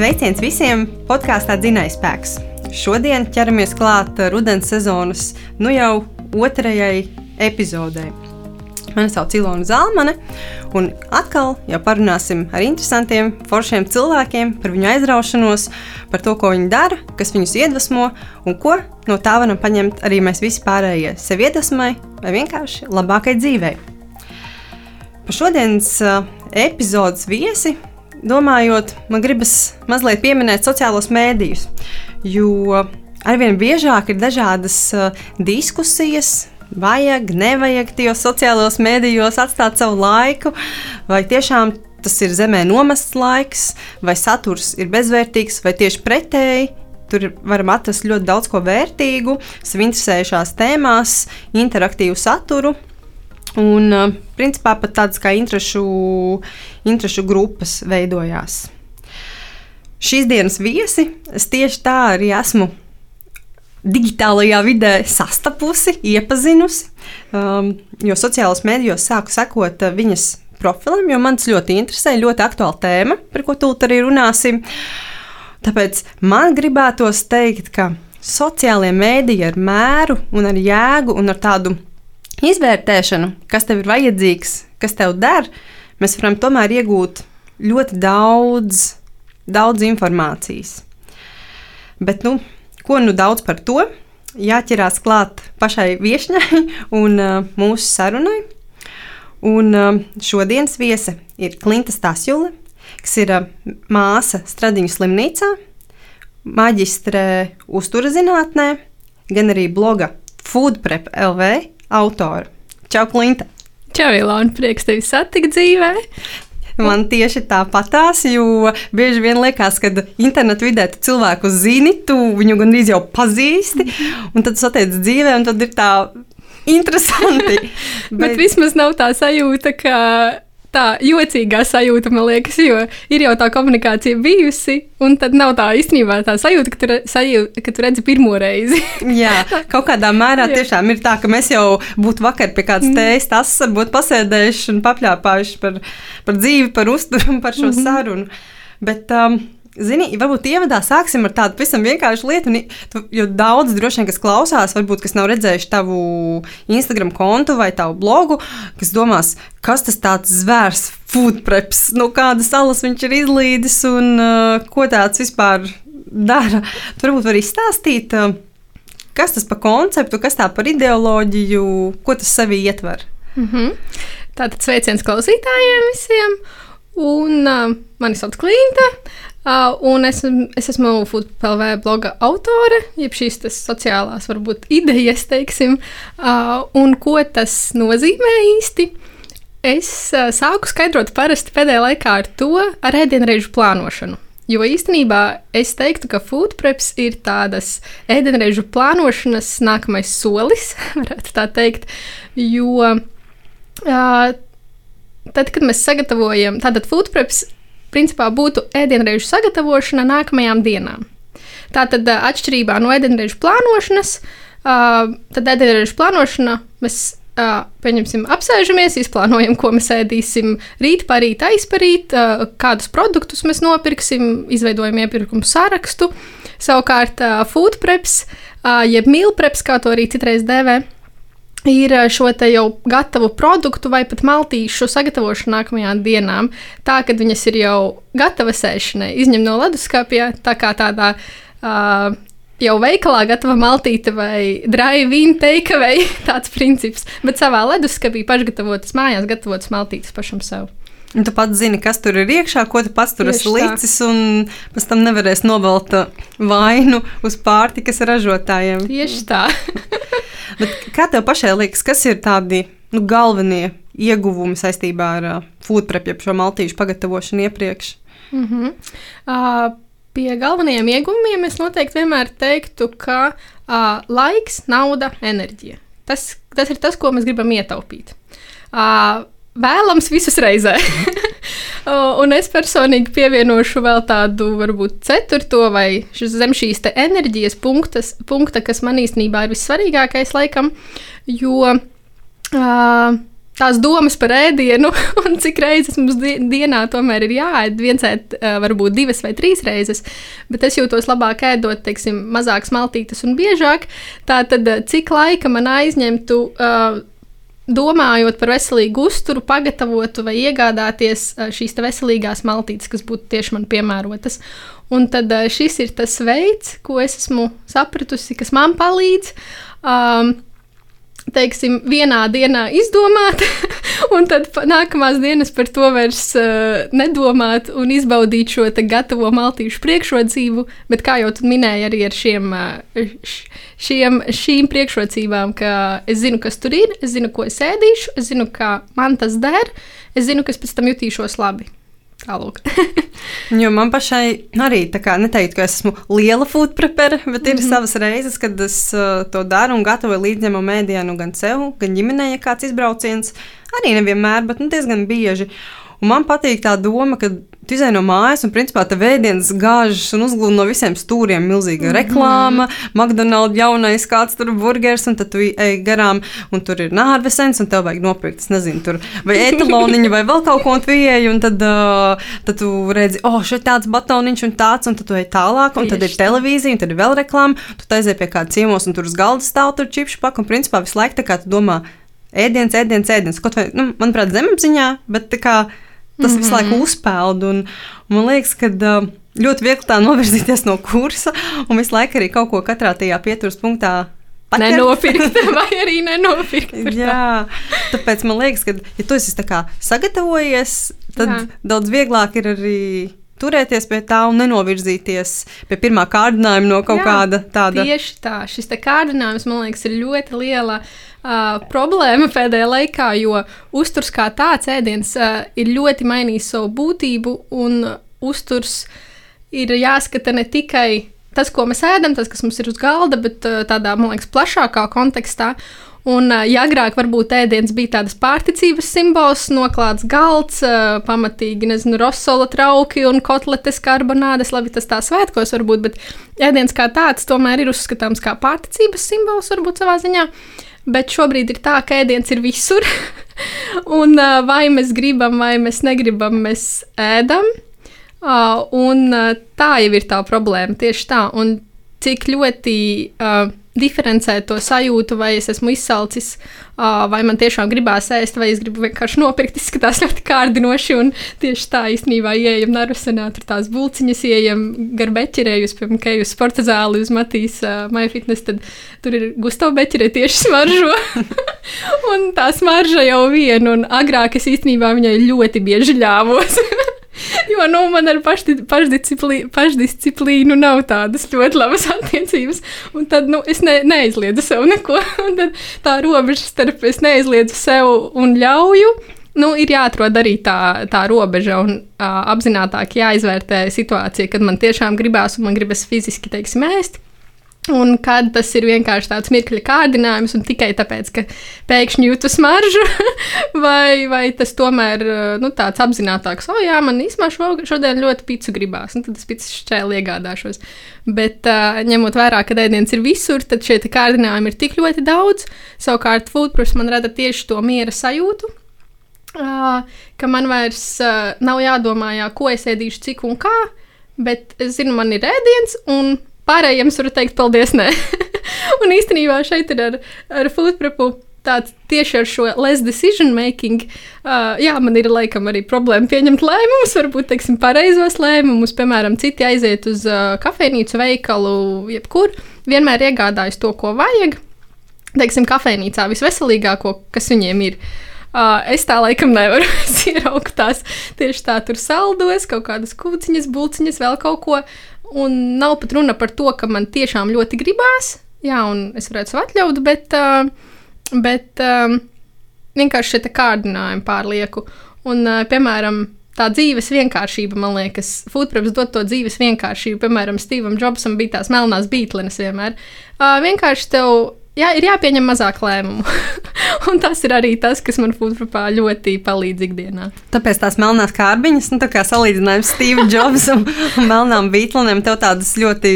Sveiciens visiem podkāstā Dzinējspēks. Šodien ķeramies klāt rudens sezonas, nu jau otrajai epizodei. Mani sauc Ilona Zalmane, un atkal jau parunāsim ar interesantiem, foršiem cilvēkiem par viņu aizraušanos, par to, ko viņi dara, kas viņus iedvesmo un ko no tā varam paņemt arī mēs visi pārējie sev iedvesmai vai vienkārši labākai dzīvei. Par šodienas uh, epizodes viesi domājot, man gribas mazliet pieminēt sociālos mēdījus, jo arvien biežāk ir dažādas uh, diskusijas vajag, nevajag tajos sociālajos mēdījos atstāt savu laiku, vai tiešām tas ir zemē nomests laiks, vai saturs ir bezvērtīgs, vai tieši pretēji. Tur varam atrast ļoti daudz ko vērtīgu, sev interesējušās tēmās, interaktīvu saturu. Un, principā, pat tādas kā interešu, interešu grupas veidojās. Šīs dienas viesi es tieši tā arī esmu digitālajā vidē sastapusi, iepazinusi. Um, jo sociālajos mēdījos sāku sekot uh, viņas profilam, jo man tas ļoti interesē, ļoti aktuāla tēma, par ko tūlīt arī runāsim. Tāpēc man gribētos teikt, ka sociālajie mēdīji ar mēru un ar jēgu un ar tādu izvērtēšanu, kas tev ir vajadzīgs, kas tev der, mēs varam tomēr iegūt ļoti daudz, daudz informācijas. Bet, nu, Ko nu daudz par to? Jāķerās klāt pašai viesņai un uh, mūsu sarunai. Un uh, šodienas viese ir Klimta Stasjule, kas ir uh, māsa Stradiņu slimnīcā, maģistrē uzturas zinātnē, gan arī bloga Foodprep LV autora. Čau, Klimta! Čau, Ilona! Prieks tevi satikt dzīvē! Man tieši tāpatās, jo bieži vien liekas, ka internetu vidē tu cilvēku zini, tu viņu gandrīz jau pazīsti, un tad satiec dzīvē, un tad ir tā interesanti. Bet, Bet vismaz nav tā sajūta, ka tā jocīgā sajūta, man liekas, jo ir jau tā komunikācija bijusi, un tad nav tā īstenībā tā sajūta, ka tu, sajūta, ka tu redzi pirmo reizi. Jā, kaut kādā mērā tiešām ir tā, ka mēs jau būtu vakar pie kādas mm. tējas, tas būtu pasēdējuši un papļāpājuši par, par dzīvi, par uzturu un par šo mm -hmm. sarunu. Bet, um, Zini, varbūt ievadā sāksim ar tādu pavisam vienkāršu lietu. Tu, jo daudz droši vien, kas klausās, varbūt kas nav redzējuši tavu Instagram kontu vai tavu blogu, kas domās, kas tas tāds zvērs, food preps, no nu, kādas salas viņš ir izlīdis un uh, ko tāds vispār dara. Tu varbūt vari izstāstīt, uh, kas tas par konceptu, kas tā par ideoloģiju, ko tas sevī ietver. Mm -hmm. Tātad sveiciens klausītājiem visiem! Un uh, mani sauc Klimta. Uh, un es, es esmu FUTPLV bloga autore, jeb šīs sociālās, varbūt, idejas, teiksim. Uh, un ko tas nozīmē īsti? Es uh, sāku skaidrot parasti pēdējā laikā ar to, ar ēdienreizu plānošanu. Jo īstenībā es teiktu, ka food preps ir tādas ēdienreizu plānošanas nākamais solis, varētu tā teikt. Jo uh, tad, kad mēs sagatavojam, tātad food preps principā būtu ēdienreizu sagatavošana nākamajām dienām. Tātad, atšķirībā no ēdienreizu plānošanas, tad ēdienreizu plānošana mēs pieņemsim, apsēžamies, izplānojam, ko mēs ēdīsim rīt, parīt, aizparīt, kādus produktus mēs nopirksim, izveidojam iepirkumu sarakstu. Savukārt, food preps, jeb meal preps, kā to arī citreiz dēvē, ir eh, šo te jau gatavu produktu vai pat maltīšu sagatavošanu nākamajām dienām. Tā, kad viņas ir jau gatavas ēšanai, izņem no leduskapja, tā kā tādā uh, jau veikalā gatava maltīte vai drive-in takeaway, tāds princips, bet savā leduskapī pašgatavotas mājās gatavotas maltītes pašam sev. Un tu pats zini, kas tur ir iekšā, ko tu pats tur esi licis, un pēc tam nevarēs novelt vainu uz pārtikas ražotājiem. Tieši tā. kā tev pašai liekas, kas ir tādi nu, galvenie ieguvumi saistībā ar uh, food prep, jeb šo maltīšu pagatavošanu iepriekš? Mm -hmm. uh, pie galvenajiem ieguvumiem es noteikti vienmēr teiktu, ka uh, laiks, nauda, enerģija. Tas, tas ir tas, ko mēs gribam ietaupīt. Uh, vēlams visus reizē. un es personīgi pievienošu vēl tādu, varbūt, ceturto vai zem šīs enerģijas punktas, punkta, kas man īstenībā ir vissvarīgākais, laikam, jo uh, tās domas par ēdienu, un cik reizes mums dienā tomēr ir jāēd. Viens ēd, varbūt divas vai trīs reizes, bet es jūtos labāk ēdot, teiksim, mazāk smaltītas un biežāk. Tātad, cik laika man aizņemtu. Uh, domājot par veselīgu uzturu, pagatavotu vai iegādāties šīs veselīgās maltītes, kas būtu tieši man piemērotas. Un tad šis ir tas veids, ko es esmu sapratusi, kas man palīdz. Um, teiksim, vienā dienā izdomāt, un tad nākamās dienas par to vairs uh, nedomāt un izbaudīt šo gatavo maltīšu priekšrocību. Bet, kā jau minēju, arī ar šiem, uh, šiem, šīm priekšrocībām, ka es zinu, kas tur ir, es zinu, ko es ēdīšu, es zinu, kā man tas der, es zinu, ka es pēc tam jutīšos labi. Tālāk. jo man pašai arī tā kā neteikt, ka es esmu liela food prepere, bet ir mm -hmm. savas reizes, kad es uh, to daru un gatavoju līdzņemu mēdienu gan sev, gan ģimenei, ja kāds izbrauciens. Arī nevienmēr, bet nu, diezgan bieži. Un man patīk tā doma, ka tu izēj no mājas, un principā tā vēdienas gāžas un uzglūda no visiem stūriem. Milzīga mm -hmm. reklāma, McDonald's jaunais kāds tur burgers, un tad tu ej garām, un tur ir nārvesens, un tev vajag nopirkt, nezinu, tur vai etaloniņu vai vēl kaut ko, ieej, un tad, uh, tad tu redzi, oh, šeit tāds batoniņš un tāds, un tad tu ej tālāk, un Tieši tad ir televīzija, un tad ir vēl reklāma, tu aizej pie kāda ciemos, un tur uz galda stāv tur čipšu pak, un principā visu laiku tā kā tu domā, ēdiens, ēdiens, ēdiens, kaut vai, nu, manuprāt, zemapziņā, bet tā kā Tas mm -hmm. visu laiku mhm. uzpeld. Un, man liekas, ka ļoti viegli tā novirzīties no kursa un visu laiku arī kaut ko katrā tajā pieturas punktā. Paķert. Nenopirkt, vai arī nenopirkt. Jā, tāpēc man liekas, ka, ja tu esi sagatavojies, tad Jā. daudz vieglāk ir arī turēties pie tā un nenovirzīties pie pirmā kārdinājuma no kaut Jā, kāda tāda. Tieši tā, šis kārdinājums man liekas ir ļoti liela uh, problēma pēdējā laikā, jo uzturs kā tāds ēdiens uh, ir ļoti mainījis savu būtību, un uzturs ir jāskata ne tikai tas, ko mēs ēdam, tas, kas mums ir uz galda, bet uh, tādā, man liekas, plašākā kontekstā. Un, ja agrāk varbūt ēdiens bija tādas pārticības simbols, noklāts galds, pamatīgi, nezinu, rosola trauki un kotletes karbonādes, labi, tas tā svētkos varbūt, bet ēdiens kā tāds tomēr ir uzskatāms kā pārticības simbols varbūt savā ziņā. Bet šobrīd ir tā, ka ēdiens ir visur. un vai mēs gribam, vai mēs negribam, mēs ēdam. Un tā jau ir tā problēma. Tieši tā. Un cik ļoti uh, diferencēt to sajūtu, vai es esmu izsalcis, vai man tiešām gribās ēst, vai es gribu vienkārši nopirkt. Izskatās ļoti kārdinoši, un tieši tā īstenībā ieejam Narusenā, tur tās bulciņas, ieejam gar beķerēju, piemēram, ka uz sporta zāli, uz Matīs uh, MyFitness, tad tur ir Gusto beķerē tieši smaržo. un tā smarža jau viena, un agrāk es īstenībā viņai ļoti bieži ļāvos. Jo nu, man ar pašdisciplī, pašdisciplīnu nav tādas ļoti labas attiecības. Un tad nu, es ne, neaizliedzu sev neko. Tā robeža starp es neaizliedzu sev un ļauju. Nu, ir jāatrod arī tā, tā robeža un uh, apzināti jāizvērtē situācija, kad man tiešām gribās un man gribas fiziski, teiksim, ēst. Un kad tas ir vienkārši tāds mirkļa kārdinājums, un tikai tāpēc, ka pēkšņi jūtu smaržu, vai, vai tas tomēr nu, tāds apzinātāks, o, jā, man īstenībā šodien ļoti picu gribās, un tad es picu šķēli iegādāšos. Bet uh, ņemot vērā, ka ēdiens ir visur, tad šie kārdinājumi ir tik ļoti daudz. Savukārt, foodproof man rada tieši to miera sajūtu. Uh, ka man vairs uh, nav jādomā, jā, ko es ēdīšu, cik un kā, bet es zinu, man ir ēdiens, un Pārējiem es varu teikt, paldies. un īstenībā šeit ir ar, ar foodprepu tāds tieši ar šo less decision making. Uh, jā, man ir laikam arī problēma pieņemt lēmumus, varbūt teiksim, pareizos lēmumus. Piemēram, citi aiziet uz uh, kafejnīcu, veikalu, jebkur, vienmēr iegādājas to, ko vajag. Teiksim, kafejnīcā visveselīgāko, kas viņiem ir. Uh, es tā laikam nevaru ieraugt tās tieši tā, tur saldos, kaut kādas kūciņas, bulciņas, vēl kaut ko. Un nav pat runa par to, ka man tiešām ļoti gribās, jā, un es varētu sev atļaut, bet, uh, bet uh, vienkārši šie kārdinājumi pārlieku. Un, uh, piemēram, tā dzīves vienkāršība, man liekas, Foodpreps dod to dzīves vienkāršību. Piemēram, Stevam Jobsam bija tās melnās beiglenes vienmēr. Vienkārši tev jā, ir jāpieņem mazāk lēmumu. un tas ir arī tas, kas man futbolā ļoti palīdz ikdienā. Tāpēc tās melnās kārbiņas, nu, tā kā salīdzinājums Steve Jobs un, melnām beatlēm, tev tādas ļoti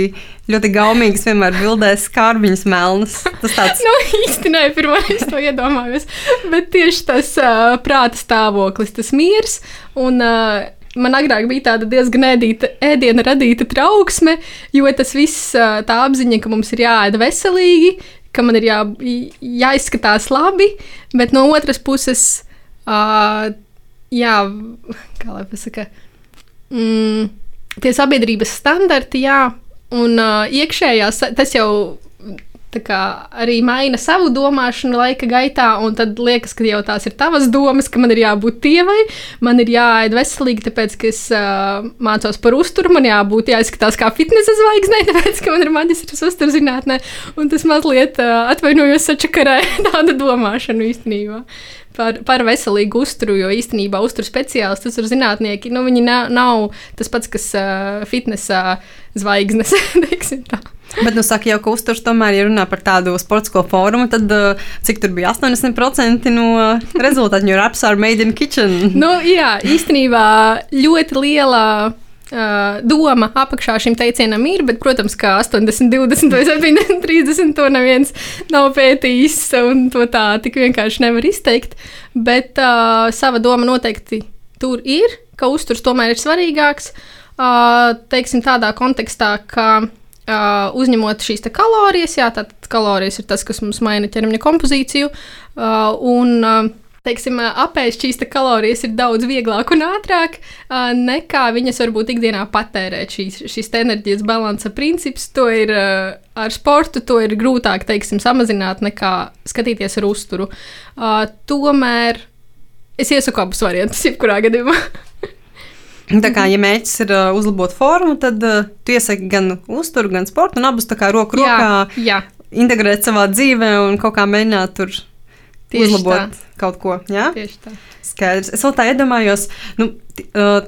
ļoti gaumīgas, vienmēr bildēs skārbiņas melnas. Tas tāds nu, īsti nē, pirmā es to iedomājos. Bet tieši tas uh, prāta stāvoklis, tas miers. Un, uh, man agrāk bija tāda diezgan ēdīta, ēdiena radīta trauksme, jo tas viss, tā apziņa, ka mums ir jāēd veselīgi, ka man ir jā, jāizskatās labi, bet no otras puses, uh, jā, kā lai pasaka, mm, tie sabiedrības standarti, jā, un uh, iekšējās, tas jau arī maina savu domāšanu laika gaitā, un tad liekas, ka jau tās ir tavas domas, ka man ir jābūt tievai, man ir jāēd veselīgi, tāpēc, ka es uh, mācos par uzturu, man jābūt jāizskatās kā fitnesa zvaigznē, tāpēc, ka man ir maģistrs uzturzinātnē, un tas mazliet uh, atvainojos sačakarē tāda domāšana īstenībā. Par, par veselīgu uzturu, jo īstenībā uzturu speciālisti, ir zinātnieki. Nu, viņi nav, nav tas pats, kas uh, fitnesa zvaigznes, teiksim tā. Bet, nu, saka, jau, ka uzturs tomēr, ja runā par tādu sportisko fórumu, tad uh, cik tur bija 80% no uh, rezultātu, jo raps are made in kitchen. nu, jā, īstenībā ļoti liela. Uh, doma apakšā šim teicienam ir, bet, protams, ka 80, 20 vai 70, 30 to neviens nav pētījis, un to tā tik vienkārši nevar izteikt. Bet uh, sava doma noteikti tur ir, ka uzturs tomēr ir svarīgāks. Uh, teiksim, tādā kontekstā, ka uh, Uh, uzņemot šīs kalorijas, jā, tātad kalorijas ir tas, kas mums maina ķermeņa kompozīciju. Uh, un, uh, teiksim, apēst šīs kalorijas ir daudz vieglāk un ātrāk uh, nekā viņas varbūt ikdienā patērēt. Šīs, šis enerģijas balansa princips, to ir uh, ar sportu, to ir grūtāk, teiksim, samazināt nekā skatīties ar uzturu. Uh, tomēr es iesaku abus variantus, jebkurā gadījumā. Tā kā, ja mērķis ir uh, uzlabot formu, tad uh, tu iesaki gan uzturu, gan sportu, un abus tā kā roku rokā jā, jā. integrēt savā dzīvē un kaut kā mēģināt tur Tieši uzlabot tā. Kaut ko. Jā? Tieši tā. Skaidrs. Es vēl tā iedomājos, nu,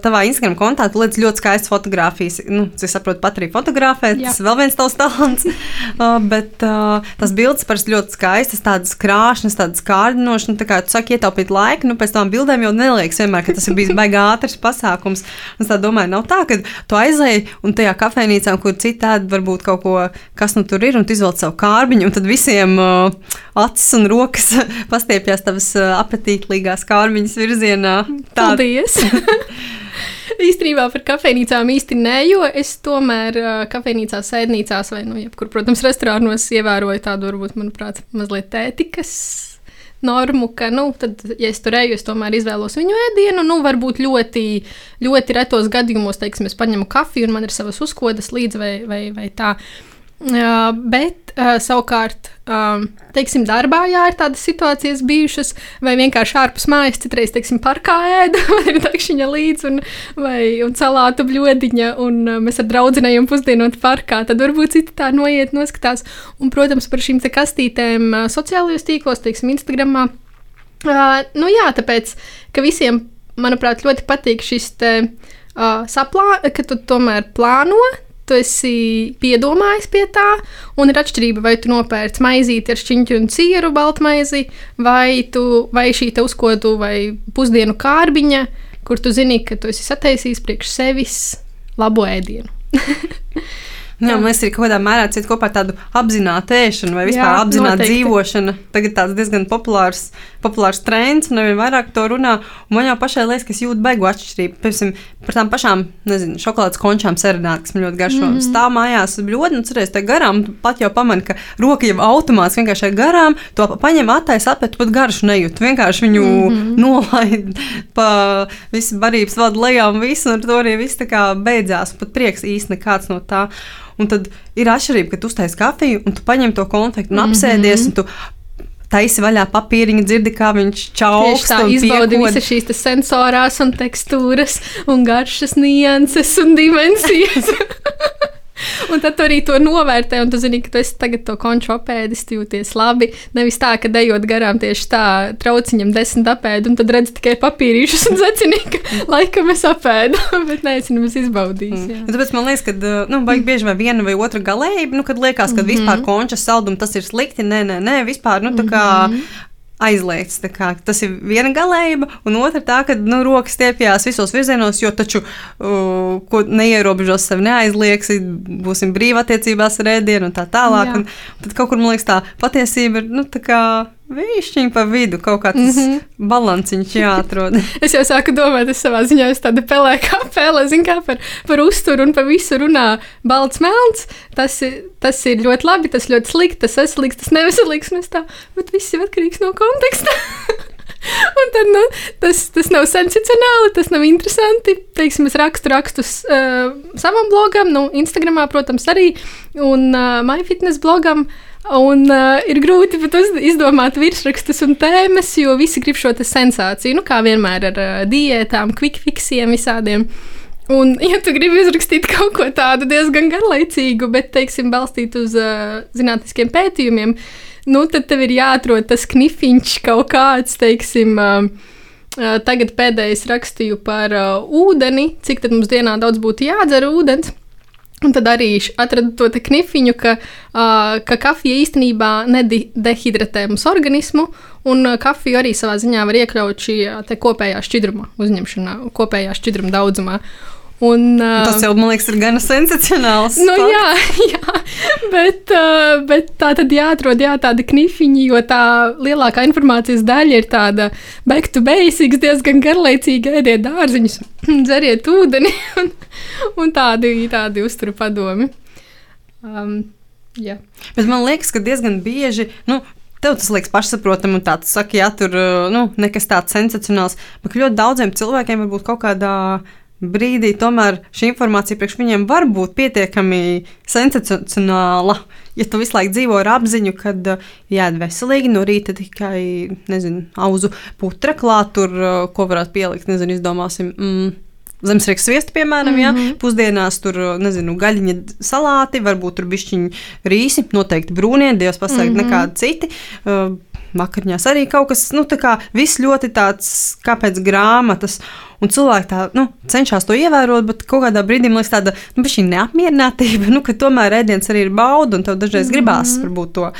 tavā Instagram kontā tu liec ļoti skaistas fotogrāfijas. Nu, es saprotu, pat arī fotografēt, Jā. tas vēl viens tavs talants. uh, bet uh, tas bildes parasti ļoti skaistas, tādas krāšņas, tādas kārdinošas. Nu, tā kā tu saki, ietaupīt laiku, nu pēc tam bildēm jau neliekas vienmēr, ka tas ir bijis baigi ātrs pasākums. Es tā domāju, nav tā, ka tu aizēji un tajā kafejnīcā, kur citādi varbūt kaut ko, kas nu tur ir, un tu izvelc savu kārbiņu, un tad visiem uh, acis un rokas pastiepjas tavas uh, apetītīgās kārbiņas virzienā. Tā. Paldies! Īstenībā par kafejnīcām īsti nē, jo es tomēr uh, kafejnīcās, sēdnīcās vai, nu, jebkur, protams, restorānos ievēroju tādu, varbūt, manuprāt, mazliet ētikas normu, ka, nu, tad, ja es tur eju, es tomēr izvēlos viņu ēdienu. Nu, varbūt ļoti, ļoti retos gadījumos, teiksim, es paņemu kafiju un man ir savas uzkodas līdzi vai, vai, vai tā. Uh, bet uh, savukārt, um, teiksim, darbā, jā, ir tādas situācijas bijušas, vai vienkārši ārpus mājas, citreiz, teiksim, parkā ēda, vai ir takšiņa līdzi, un, vai un salātu bļodiņa, un uh, mēs ar draudzinējiem pusdienot parkā, tad varbūt citi tā noiet, noskatās. Un, protams, par šīm kastītēm uh, sociālajos tīklos, teiksim, Instagramā. Uh, nu jā, tāpēc, ka visiem, manuprāt, ļoti patīk šis te, uh, saplā, ka tu tomēr plāno tu esi piedomājis pie tā, un ir atšķirība, vai tu nopērci maizīti ar šķiņķu un cieru baltmaizi, vai, tu, vai šī te uzkodu vai pusdienu kārbiņa, kur tu zini, ka tu esi sataisījis priekš sevis labu ēdienu. Jā, jā. Man liekas, arī kaut kādā mērā cieta kopā ar tādu apzinātu ēšanu vai vispār apzinātu dzīvošanu. Tagad tāds diezgan populārs, populārs trends, un nevien vairāk to runā. Un man jau pašai liekas, ka es jūtu beigu atšķirību. Piemēram, par tām pašām, nezinu, šokolādes končām serenāt, kas man ļoti garšo. Mm -hmm. Stāv mājās bļodi, un cerēs te garām, pat jau pamani, ka roka jau automātiski vienkārši garām, to paņem attais apet, pat garšu nejūt. Vienkārši viņu mm -hmm. nolaid pa visu barības vadu lejā un visu, un ar to arī viss tā kā beidzās. Pat prieks īsti nekāds no tā. Un tad ir atšķirība, ka tu uztaisīji kafiju, un tu paņem to konfekti un apsēdies. Mm -hmm. un tu, Taisi vaļā papīriņu, dzirdi, kā viņš čauks. Tā izbaudi visas šīs sensorās un tekstūras un garšas nianses un dimensijas. Un tad arī to novērtē, un tu zini, ka tu esi tagad to konču apēdis, jūties labi. Nevis tā, ka dejot garām tieši tā, trauciņam desmit apēdu, un tad redz tikai papīrīšus un secini, ka laikam es apēdu, bet neesmu nemaz izbaudījis. Mm. Tāpēc man liekas, ka nu, vajag bieži vai viena vai otra galējība, nu, kad liekas, ka mm -hmm. vispār končas saldums tas ir slikti. Nē, nē, nē, vispār, nu, tā kā. Mm -hmm aizliegts. Tas ir viena galējība, un otra tā, ka nu, rokas stiepjas visos virzienos, jo taču uh, ko neierobežos sev neaizliegs, būsim brīvi attiecībās ar ēdienu un tā tālāk. Jā. Un, un tad kaut kur man liekas, tā patiesība ir nu, tā kā Viņš pa vidu kaut kāds mm -hmm. balanciņš jāatrod. es jau sāku domāt, es savā ziņā esmu tāda pelē, kā pēle, zin kā par, par uzturu un par visu runā balts melns. Tas, tas ir ļoti labi, tas ļoti slikti, tas veselīgs, tas neveselīgs, un tā, bet viss ir atkarīgs no konteksta. Un tad, nu, tas, tas nav sensacionāli, tas nav interesanti. Teiksim, es rakstu rakstus uh, savam blogam, nu, Instagramā, protams, arī, un uh, MyFitness blogam. Uh, Un uh, ir grūti pat izdomāt virsrakstus un tēmas, jo visi grib šo sensāciju. Nu, kā vienmēr ar uh, diētām, quick fixiem, visādiem. Un, ja tu gribi uzrakstīt kaut ko tādu diezgan garlaicīgu, bet, teiksim, balstīt uz uh, zinātniskiem pētījumiem, nu, tad tev ir jāatrod tas knifiņš kaut kāds, teiksim, uh, tagad pēdējais rakstīju par uh, ūdeni, cik tad mums dienā daudz būtu jādzer ūdens. Un tad arī atradu to knifiņu, ka, uh, ka kafija īstenībā nedehidratē mums organismu, un kafiju arī savā ziņā var iekļaut šī kopējā šķidruma uzņemšanā, kopējā šķidruma daudzumā. Un, uh, Tas jau, man liekas, ir gana sensacionāls. Nu, fakts. jā, jā, bet, uh, bet tā tad jāatrod jā, tāda knifiņa, jo tā lielākā informācijas daļa ir tāda back to basics, diezgan garlaicīga, ēdiet dārziņus, dzeriet ūdeni un, un tādi, tādi uzturu padomi. Um, jā. Bet man liekas, ka diezgan bieži. Nu, Tev tas liekas pašsaprotami, un tāds saka, ja tur nu, nekas tāds sensacionāls. Bet ļoti daudziem cilvēkiem var būt kaut kādā uh, brīdī tomēr šī informācija priekš viņiem var būt pietiekami sensacionāla. Ja tu visu laiku dzīvo ar apziņu, ka uh, jāēd veselīgi, no rīta tikai nezinu, auzu putra klāt, tur uh, ko varētu pielikt, nezinu, izdomāsim. Mm, Zemesrieks sviestu, piemēram, mm -hmm. ja pusdienās tur, uh, nezinu, gaļiņa salāti, varbūt tur bišķiņi rīsi, noteikti brūnie, dievs pasaka, mm -hmm. nekādi citi. Uh, vakariņās arī kaut kas, nu, tā kā viss ļoti tāds, kā pēc grāmatas. Un cilvēki tā, nu, cenšas to ievērot, bet kaut kādā brīdī man liekas, tāda nu, neapmierinātība, nu, ka tomēr ēdiens arī ir bauda un tev dažreiz gribās mm -hmm. varbūt to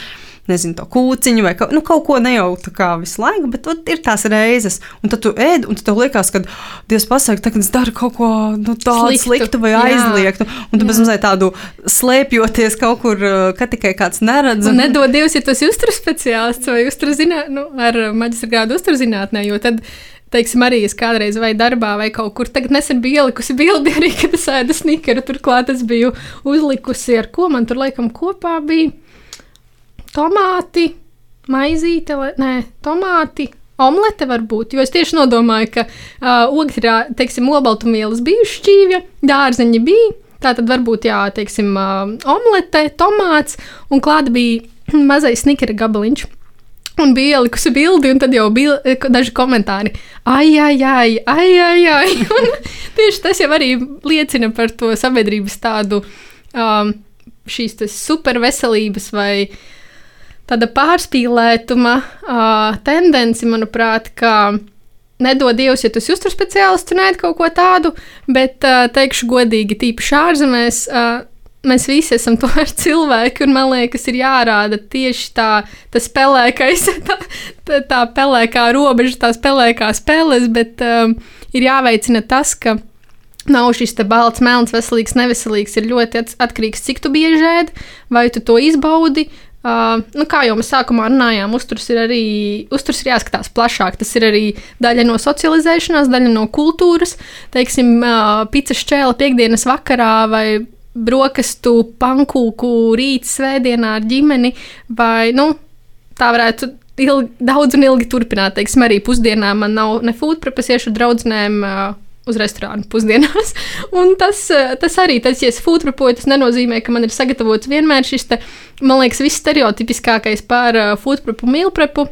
nezinu, to kūciņu vai kaut, nu, kaut ko nejautu kā visu laiku, bet ot, ir tās reizes. Un tad tu ēd, un tev liekas, ka Dievs pasaka, ka es daru kaut ko nu, tādu sliktu, sliktu vai aizliegtu. Un tu bez mazliet tādu slēpjoties kaut kur, ka tikai kāds neredz. Un nedod Dievs, ja tas ir uzturs speciālists vai uzturs zinātnē, nu, ar maģistra grādu uzturs zinātnē, jo tad teiksim, arī es kādreiz vai darbā, vai kaut kur tagad nesen biju ielikusi bildi arī, kad es ēdu snickeru. Turklāt es biju uzlikusi ar ko man tur laikam kopā bija tomāti, maizīte, nē, tomāti. Omlete var būt, jo es tieši nodomāju, ka uh, ogļu ir, teiksim, olbaltumvielas bijušas šķīvja, dārzeņi bija. Tā tad varbūt, jā, teiksim, uh, omlete, tomāts un klāta bija mazais snikera gabaliņš. Un bija ielikusi bildi, un tad jau bija daži komentāri. Ai, ai, ai, ai, ai, ai. Tieši tas jau arī liecina par to sabiedrības tādu um, šīs superveselības vai tāda pārspīlētuma uh, tendenci, manuprāt, ka nedod Dievs, ja tu esi uzturu speciālists, tu neēd kaut ko tādu, bet uh, teikšu godīgi, tīpaši ārzemēs. Uh, mēs visi esam tomēr cilvēki, un man liekas, ir jārāda tieši tā, tas pelēkais, tā, tā, tā pelēkā robeža, tās pelēkās peles, bet um, ir jāveicina tas, ka nav šis balts, melns, veselīgs, neveselīgs. Ir ļoti atkarīgs, cik tu bieži ēd, vai tu to izbaudi. Uh, nu, kā jau mēs sākumā runājām, uzturs ir arī uzturs ir jāskatās plašāk. Tas ir arī daļa no socializēšanās, daļa no kultūras. Teiksim, uh, pizza šķēle piekdienas vakarā vai brokastu pankūku rīta svētdienā ar ģimeni, vai nu, tā varētu ilgi, daudz un ilgi turpināt. Teiksim, arī pusdienā man nav ne foodprep, es iešu draudzenēm. Uh, Uz restorānu pusdienās. Un tas, tas arī, tas, ja es foodprepoju, tas nenozīmē, ka man ir sagatavots vienmēr šis, te, man liekas, viss stereotipiskākais par uh, foodprepu, mīlprepu.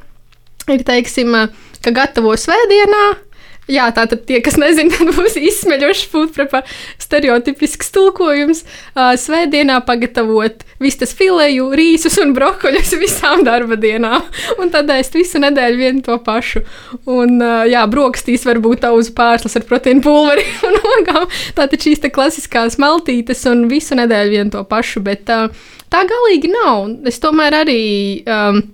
Ir, teiksim, ka gatavo svētdienā, Jā, tātad tie, kas nezina, tad būs izsmeļošs foodprepa stereotipisks tulkojums. Svētdienā pagatavot vistas fileju, rīsus un brokoļus visām darba dienām. Un tad ēst visu nedēļu vienu to pašu. Un, jā, brokastīs var būt auzu pārslas ar proteīnu pulveri un ogām. Tātad šīs te klasiskās maltītes un visu nedēļu vienu to pašu. Bet uh, tā galīgi nav. Es tomēr arī. Um,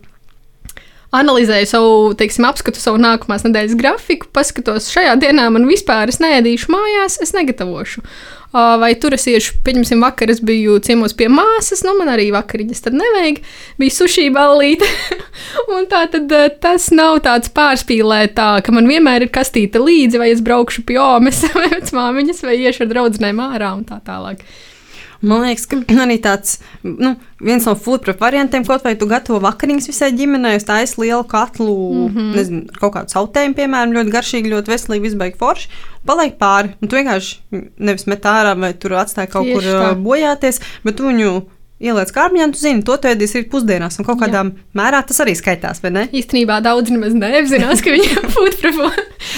analizēju savu, teiksim, apskatu savu nākamās nedēļas grafiku, paskatos, šajā dienā man vispār es neēdīšu mājās, es negatavošu. Vai tur es iešu, pieņemsim, vakar es biju ciemos pie māsas, nu man arī vakariņas tad nevajag, bija sushi ballīte. un tā tad tas nav tāds pārspīlētā, ka man vienmēr ir kastīte līdzi, vai es braukšu pie omes vai vecmāmiņas, vai iešu ar draudzenēm ārā un tā tālāk. Man liekas, ka arī tāds nu, viens no foodprep variantiem, kaut vai tu gatavo vakariņas visai ģimenei, uz taisa lielu katlu, mm -hmm. nezinu, kaut kādu sautējumu, piemēram, ļoti garšīgi, ļoti veselīgi, izbaigi forši. Paliek pāri, un tu vienkārši nevis met ārā vai tur atstāji kaut Tieši kur tā. bojāties, bet tu viņu ieliec kārbiņā, tu zini, to ēdīs ir pusdienās, un kaut kādā Jā. mērā tas arī skaitās, vai ne? Īstenībā daudz nemaz neapzinās, ka viņiem foodprepā.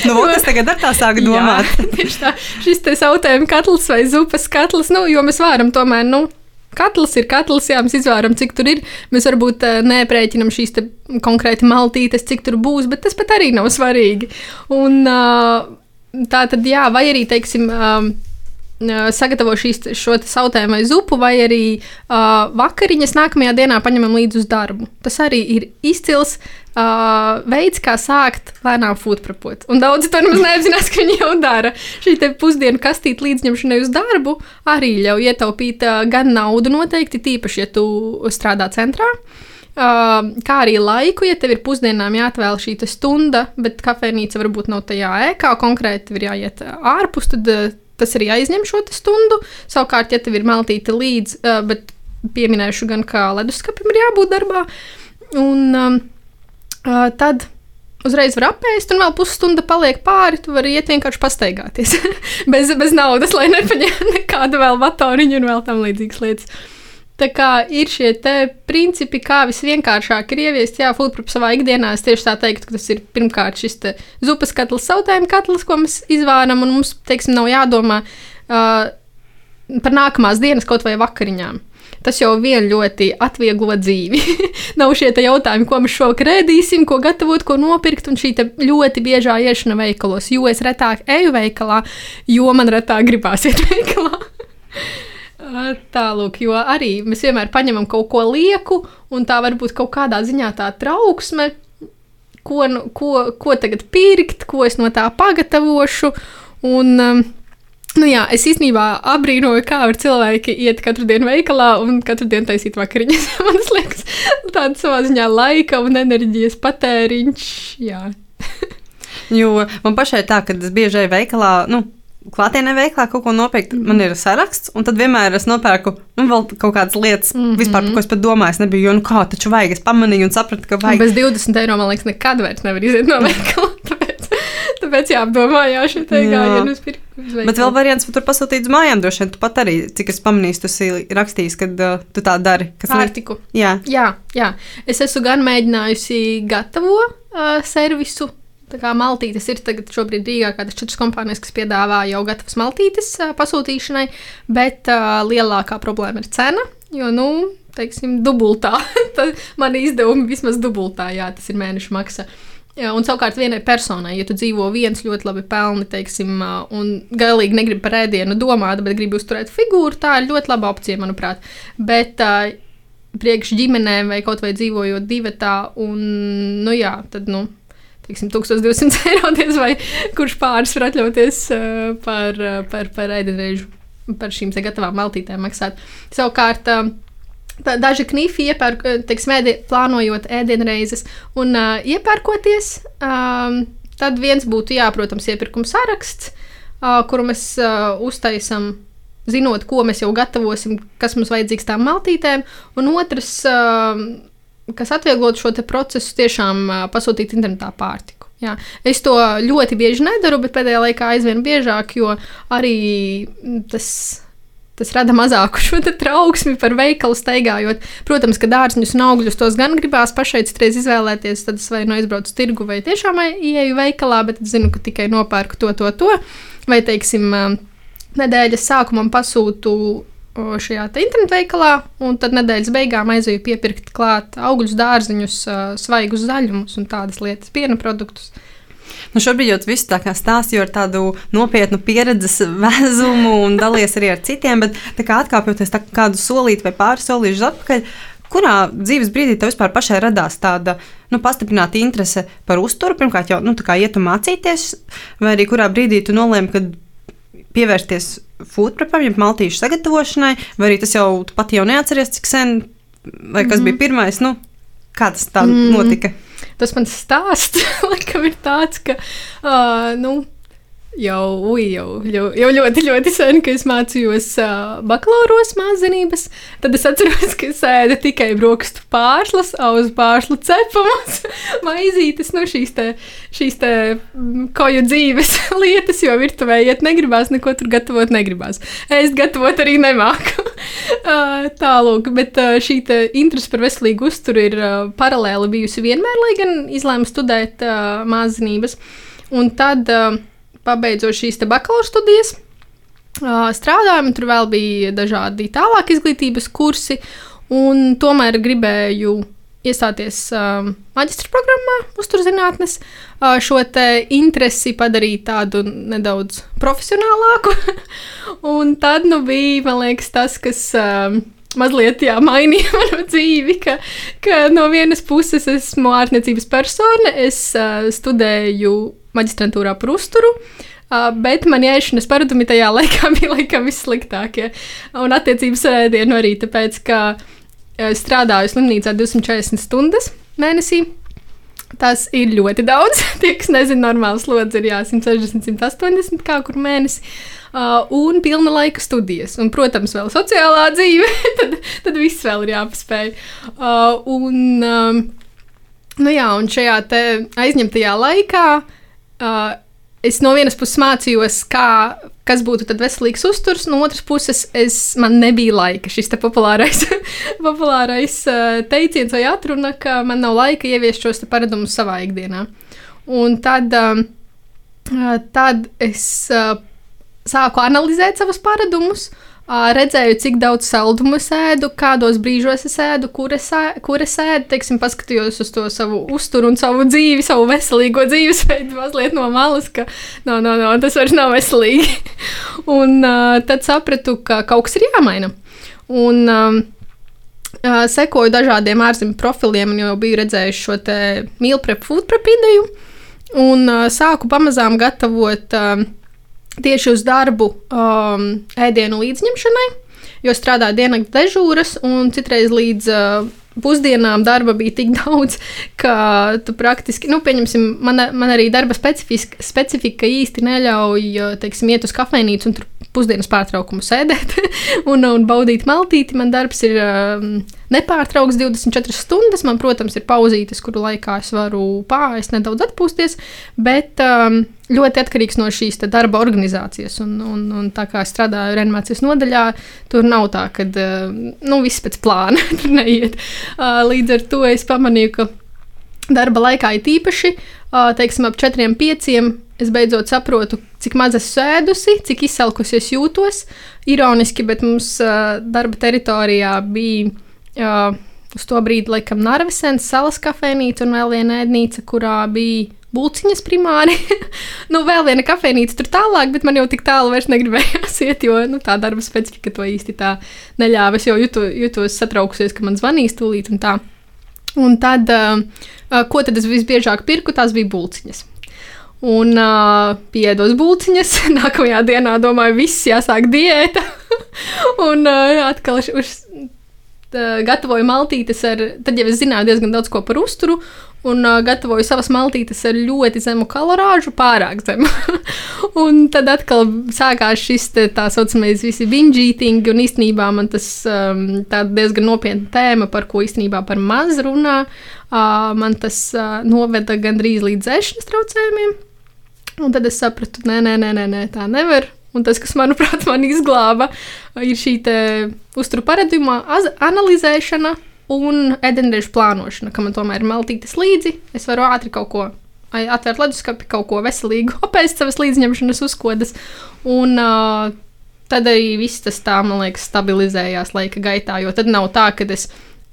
nu, no, tas tagad ar tā sāk domāt. Jā, tieši tā, šis te sautējuma katls vai zupas katls, nu, jo mēs varam tomēr, nu, Katls ir katls, jā, mēs izvērām, cik tur ir. Mēs varbūt uh, neprēķinām šīs konkrēti maltītes, cik tur būs, bet tas pat arī nav svarīgi. Un, uh, tā tad, jā, vai arī, teiksim, uh, sagatavo šīs, šo sautējumu vai zupu, vai arī uh, vakariņas nākamajā dienā paņemam līdzi uz darbu. Tas arī ir izcils uh, veids, kā sākt lēnām foodprepot. Un daudzi to nemaz neapzinās, ka viņi jau dara. Šī pusdienu kastīte līdzņemšanai uz darbu arī ļauj ietaupīt uh, gan naudu noteikti, tīpaši, ja tu strādā centrā. Uh, kā arī laiku, ja tev ir pusdienām jāatvēl šī stunda, bet kafejnīca varbūt nav tajā ēkā, konkrēti ir jāiet ārpus, tad tas arī aizņem šo stundu. Savukārt, ja tev ir meltīte līdzi, uh, bet pieminēšu gan, ka leduskapim ir jābūt darbā, un um, uh, tad uzreiz var apēst, un vēl pusstunda paliek pāri. Tu vari iet vienkārši pastaigāties bez, bez naudas, lai nepaņemtu nekādu vēl batoriņu un vēl tam līdzīgas lietas. Tā kā ir šie principi, kā visvienkāršāk ir ieviest, jā, foodprep savā ikdienā. Es tieši tā teiktu, ka tas ir pirmkārt šis zupas katls, sautējuma katls, ko mēs izvāram, un mums, teiksim, nav jādomā uh, par nākamās dienas kaut vai vakariņām. Tas jau vien ļoti atvieglo dzīvi. Nav šie jautājumi, ko mēs šovakar ēdīsim, ko gatavot, ko nopirkt. Un šī ļoti biežā iešana veikalos, jo es retāk eju veikalā, jo man retāk gribās iet veikalā. Tālāk, jo arī mēs vienmēr paņemam kaut ko lieku, un tā var būt kaut kādā ziņā tā trauksme, ko, nu, ko, ko tagad pirkt, ko es no tā pagatavošu. Un, um, Nu jā, es īstenībā abrīnoju, kā var cilvēki iet katru dienu veikalā un katru dienu taisīt vakariņas. Man liekas, tāds savā ziņā laika un enerģijas patēriņš. Jo man pašai tā, ka es bieži eju veikalā, nu, klātienē veiklā kaut ko nopirkt, mm man ir saraksts, un tad vienmēr es nopērku nu, vēl kaut kādas lietas, mm -hmm. vispār, par ko es pat domāju. Es nebiju, jo nu kā taču vajag. Es pamanīju un sapratu, ka vajag. Un bez 20 eiro man liekas, nekad vairs nevar iziet no veikala. Tāpēc, tāpēc jāapdomā, jā, šī te gājienu uz pirkstu. Bet vēl variants, ka tur pasūtīt uz mājām, droši vien tu pat arī, cik es pamanīju, tu esi rakstījis, kad uh, tu tā dari. Pārtiku. Jā. jā, jā. Es esmu gan mēģinājusi gatavo uh, servisu Tā kā maltītes ir tagad šobrīd Rīgā kādas četras kompānijas, kas piedāvā jau gatavas maltītes pasūtīšanai, bet uh, lielākā problēma ir cena, jo, nu, teiksim, dubultā. Mani izdevumi vismaz dubultā, jā, tas ir mēneša maksa. Jā, un savukārt vienai personai, ja tu dzīvo viens ļoti labi pelni, teiksim, un galīgi negribi par ēdienu domāt, bet gribi uzturēt figūru, tā ir ļoti laba opcija, manuprāt. Bet uh, priekš ģimenēm vai kaut vai dzīvojot divatā, un, nu jā, tad, nu, teiksim, 1200 eiro diez vai kurš pāris var atļauties uh, par, uh, par, par ēdienreizu, par šīm gatavām maltītēm maksāt. Savukārt, uh, Tā, daži knifi iepērk, teiksim, ēdi, plānojot ēdienreizes un uh, iepērkoties. Um, tad viens būtu, jā, protams, iepirkuma saraksts, uh, kuru mēs uh, uztaisām, zinot, ko mēs jau gatavosim, kas mums vajadzīgs tām maltītēm. Un otrs, uh, kas atvieglotu šo procesu, tiešām uh, pasūtīt internetā pārtiku. Jā. Es to ļoti bieži nedaru, bet pēdējā laikā aizvien biežāk, jo arī tas, tas rada mazāku šo trauksmi par veikalu steigājot. Protams, ka dārziņus un augļus tos gan gribās pašai citreiz izvēlēties, tad es vai nu aizbraucu tirgu vai tiešām ieeju veikalā, bet zinu, ka tikai nopērku to, to, to. Vai, teiksim, nedēļas sākumam pasūtu šajā internetu veikalā, un tad nedēļas beigām aizēju piepirkt klāt augļus, dārziņus, svaigus zaļumus un tādas lietas, piena produktus. Nu, šobrīd jau viss tā kā stāstīju ar tādu nopietnu pieredzes vēzumu un dalies arī ar citiem, bet kā atkāpjoties tā kādu solīti vai pāris solīšus atpakaļ, kurā dzīves brīdī tev vispār pašai radās tāda nu, pastiprināta interese par uzturu? Pirmkārt, jau nu, ietu mācīties, vai arī kurā brīdī tu nolēmi, ka pievērsties food prepam, jeb maltīšu sagatavošanai, vai arī tas jau pat jau neatceries, cik sen, vai kas mm -hmm. bija pirmais, nu, kā tas tā mm -hmm. notika? Tas mans stāsts, laikam, ir tāds, ka, uh, nu, Jau, ui, jau, jau, jau ļoti, ļoti sen, kad es mācījos uh, bakalauros māksliniecības. Tad es atceros, ka es ēdu tikai brokastu pārslas, uz pārslu cepamas, maizītes, nu šīs te, šīs te koju dzīves lietas, jo virtuvē iet negribās, neko tur gatavot negribās. Es gatavot arī nemāku. uh, Tālūk, bet uh, šī interese par veselīgu uzturu ir uh, paralēli bijusi vienmēr, lai gan izlēmu studēt uh, māksliniecības. Un tad uh, pabeidzot šīs bakalaura studijas, strādājām, tur vēl bija dažādi tālāk izglītības kursi, un tomēr gribēju iestāties uh, maģistra programmā, uzturzinātnes, uh, šo interesi padarīt tādu nedaudz profesionālāku. un tad nu, bija, man liekas, tas, kas. Uh, Mazliet jā, mainīja manu dzīvi, ka, ka no vienas puses esmu ārstniecības persona, es uh, studēju maģistrantūrā par uzturu. Uh, bet man ēšanas paradumi tajā laikā bija laikam vissliktākie. Un attiecības ar ēdienu arī tāpēc, ka strādāju slimnīcā 240 stundas mēnesī. Tas ir ļoti daudz. Tie, kas nezina, normāls slodzi ir jā, 160, 180 kā kur mēnesi. Uh, un pilna laika studijas. Un, protams, vēl sociālā dzīve. tad, tad viss vēl ir jāpaspēj. Uh, un, um, nu jā, un šajā aizņemtajā laikā uh, es no vienas puses mācījos, kā, kas būtu veselīgs uzturs, no otras puses es, man nebija laika. Šis te populārais, populārais uh, teiciens vai atruna, ka man nav laika ieviest šos paradumus savā ikdienā. Un tad, uh, tad es uh, sāku analizēt savus paradumus. Redzēju, cik daudz saldumu es ēdu, kādos brīžos es ēdu, kur es, ēdu, kur es ēdu. Teiksim, paskatījos uz to savu uzturu un savu dzīvi, savu veselīgo dzīvesveidu mazliet no malas, ka no, no, no, tas vairs nav veselīgi. un uh, tad sapratu, ka kaut kas ir jāmaina. Un, um, uh, sekoju dažādiem ārzemju profiliem, jau biju redzējuši šo prep, food prep ideju. Un uh, sāku pamazām gatavot uh, tieši uz darbu um, ēdienu līdzņemšanai, jo strādāju diennakts dežūras un citreiz līdz uh, pusdienām darba bija tik daudz, ka tu praktiski, nu, pieņemsim, man, man arī darba specifika, specifika īsti neļauj, teiksim, iet uz kafejnīcu un tur pusdienas pārtraukumu sēdēt un, un baudīt maltīti. Man darbs ir um, nepārtraukts 24 stundas. Man, protams, ir pauzītes, kuru laikā es varu pāriest, nedaudz atpūsties, bet um, ļoti atkarīgs no šīs darba organizācijas. Un, un, un tā kā es strādāju reanimācijas nodaļā, tur nav tā, ka uh, nu, viss pēc plāna neiet. Uh, līdz ar to es pamanīju, ka darba laikā ir īpaši, uh, teiksim, ap 4-5 es beidzot saprotu, cik maz esmu sēdusi, cik izsalkusi es jūtos. Ironiski, bet mums uh, darba teritorijā bija uh, uz to brīdi, laikam, Narvisens, salas kafejnīca un vēl viena ēdnīca, kurā bija Bulciņas primāri. nu, vēl viena kafejnīca tur tālāk, bet man jau tik tālu vairs negribējās iet, jo nu, tā darba specifika to īsti tā neļāva. Es jau jutu, jutos satraukusies, ka man zvanīs tūlīt un tā. Un tad, uh, ko tad es visbiežāk pirku, tās bija bulciņas. Un uh, piedos būciņas. Nākamajā dienā, domāju, viss jāsāk diēta. un uh, atkal uz, uh, gatavoju maltītes ar, tad jau es zināju diezgan daudz ko par uzturu. Un uh, gatavoju savas maltītes ar ļoti zemu kalorāžu, pārāk zemu. un tad atkal sākās šis te, tā saucamais visi binge eating, un īstenībā man tas um, diezgan nopietna tēma, par ko īstenībā par maz runā. Uh, man tas uh, noveda gandrīz līdz ēšanas traucējumiem. Un tad es sapratu, nē, nē, nē, nē, nē tā nevar. Un tas, kas manuprāt, man izglāba, ir šī uzturu paradigma analizēšana un ēdienrežu plānošana, ka man tomēr ir maltītes līdzi. Es varu ātri kaut ko atvērt leduskapi, kaut ko veselīgu, apēst savas līdzņemšanas uzkodas. Un uh, tad arī viss tas tā, man liekas, stabilizējās laika gaitā. Jo tad nav tā, ka es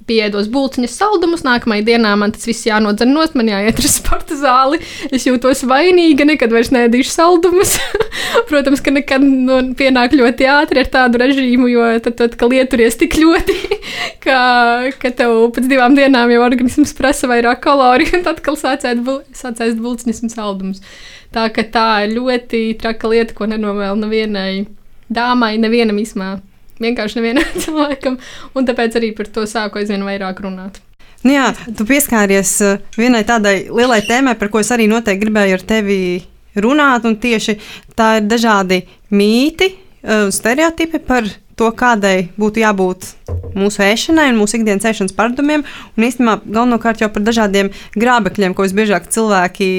piedos būciņas saldumus, nākamajā dienā man tas viss jānodzer nost, man jāiet uz sporta zāli. Es jūtos vainīga, nekad vairs nedīšu saldumus. Protams, ka nekad nu, pienāk ļoti ātri ar tādu režīmu, jo tad, tad ka lieturies tik ļoti, ka, ka tev pēc divām dienām jau organisms prasa vairāk kaloriju, un tad atkal sācēs būciņas un saldumus. Tā ka tā ir ļoti traka lieta, ko nenovēl nevienai dāmai, nevienam ismā vienkārši nevienam cilvēkam, un tāpēc arī par to sāku aizvien vairāk runāt. Nu jā, tu pieskāries uh, vienai tādai lielai tēmai, par ko es arī noteikti gribēju ar tevi runāt, un tieši tā ir dažādi mīti, uh, stereotipi par to, kādai būtu jābūt mūsu ēšanai un mūsu ikdienas ēšanas paradumiem, un īstenībā galvenokārt jau par dažādiem grābekļiem, ko visbiežāk cilvēki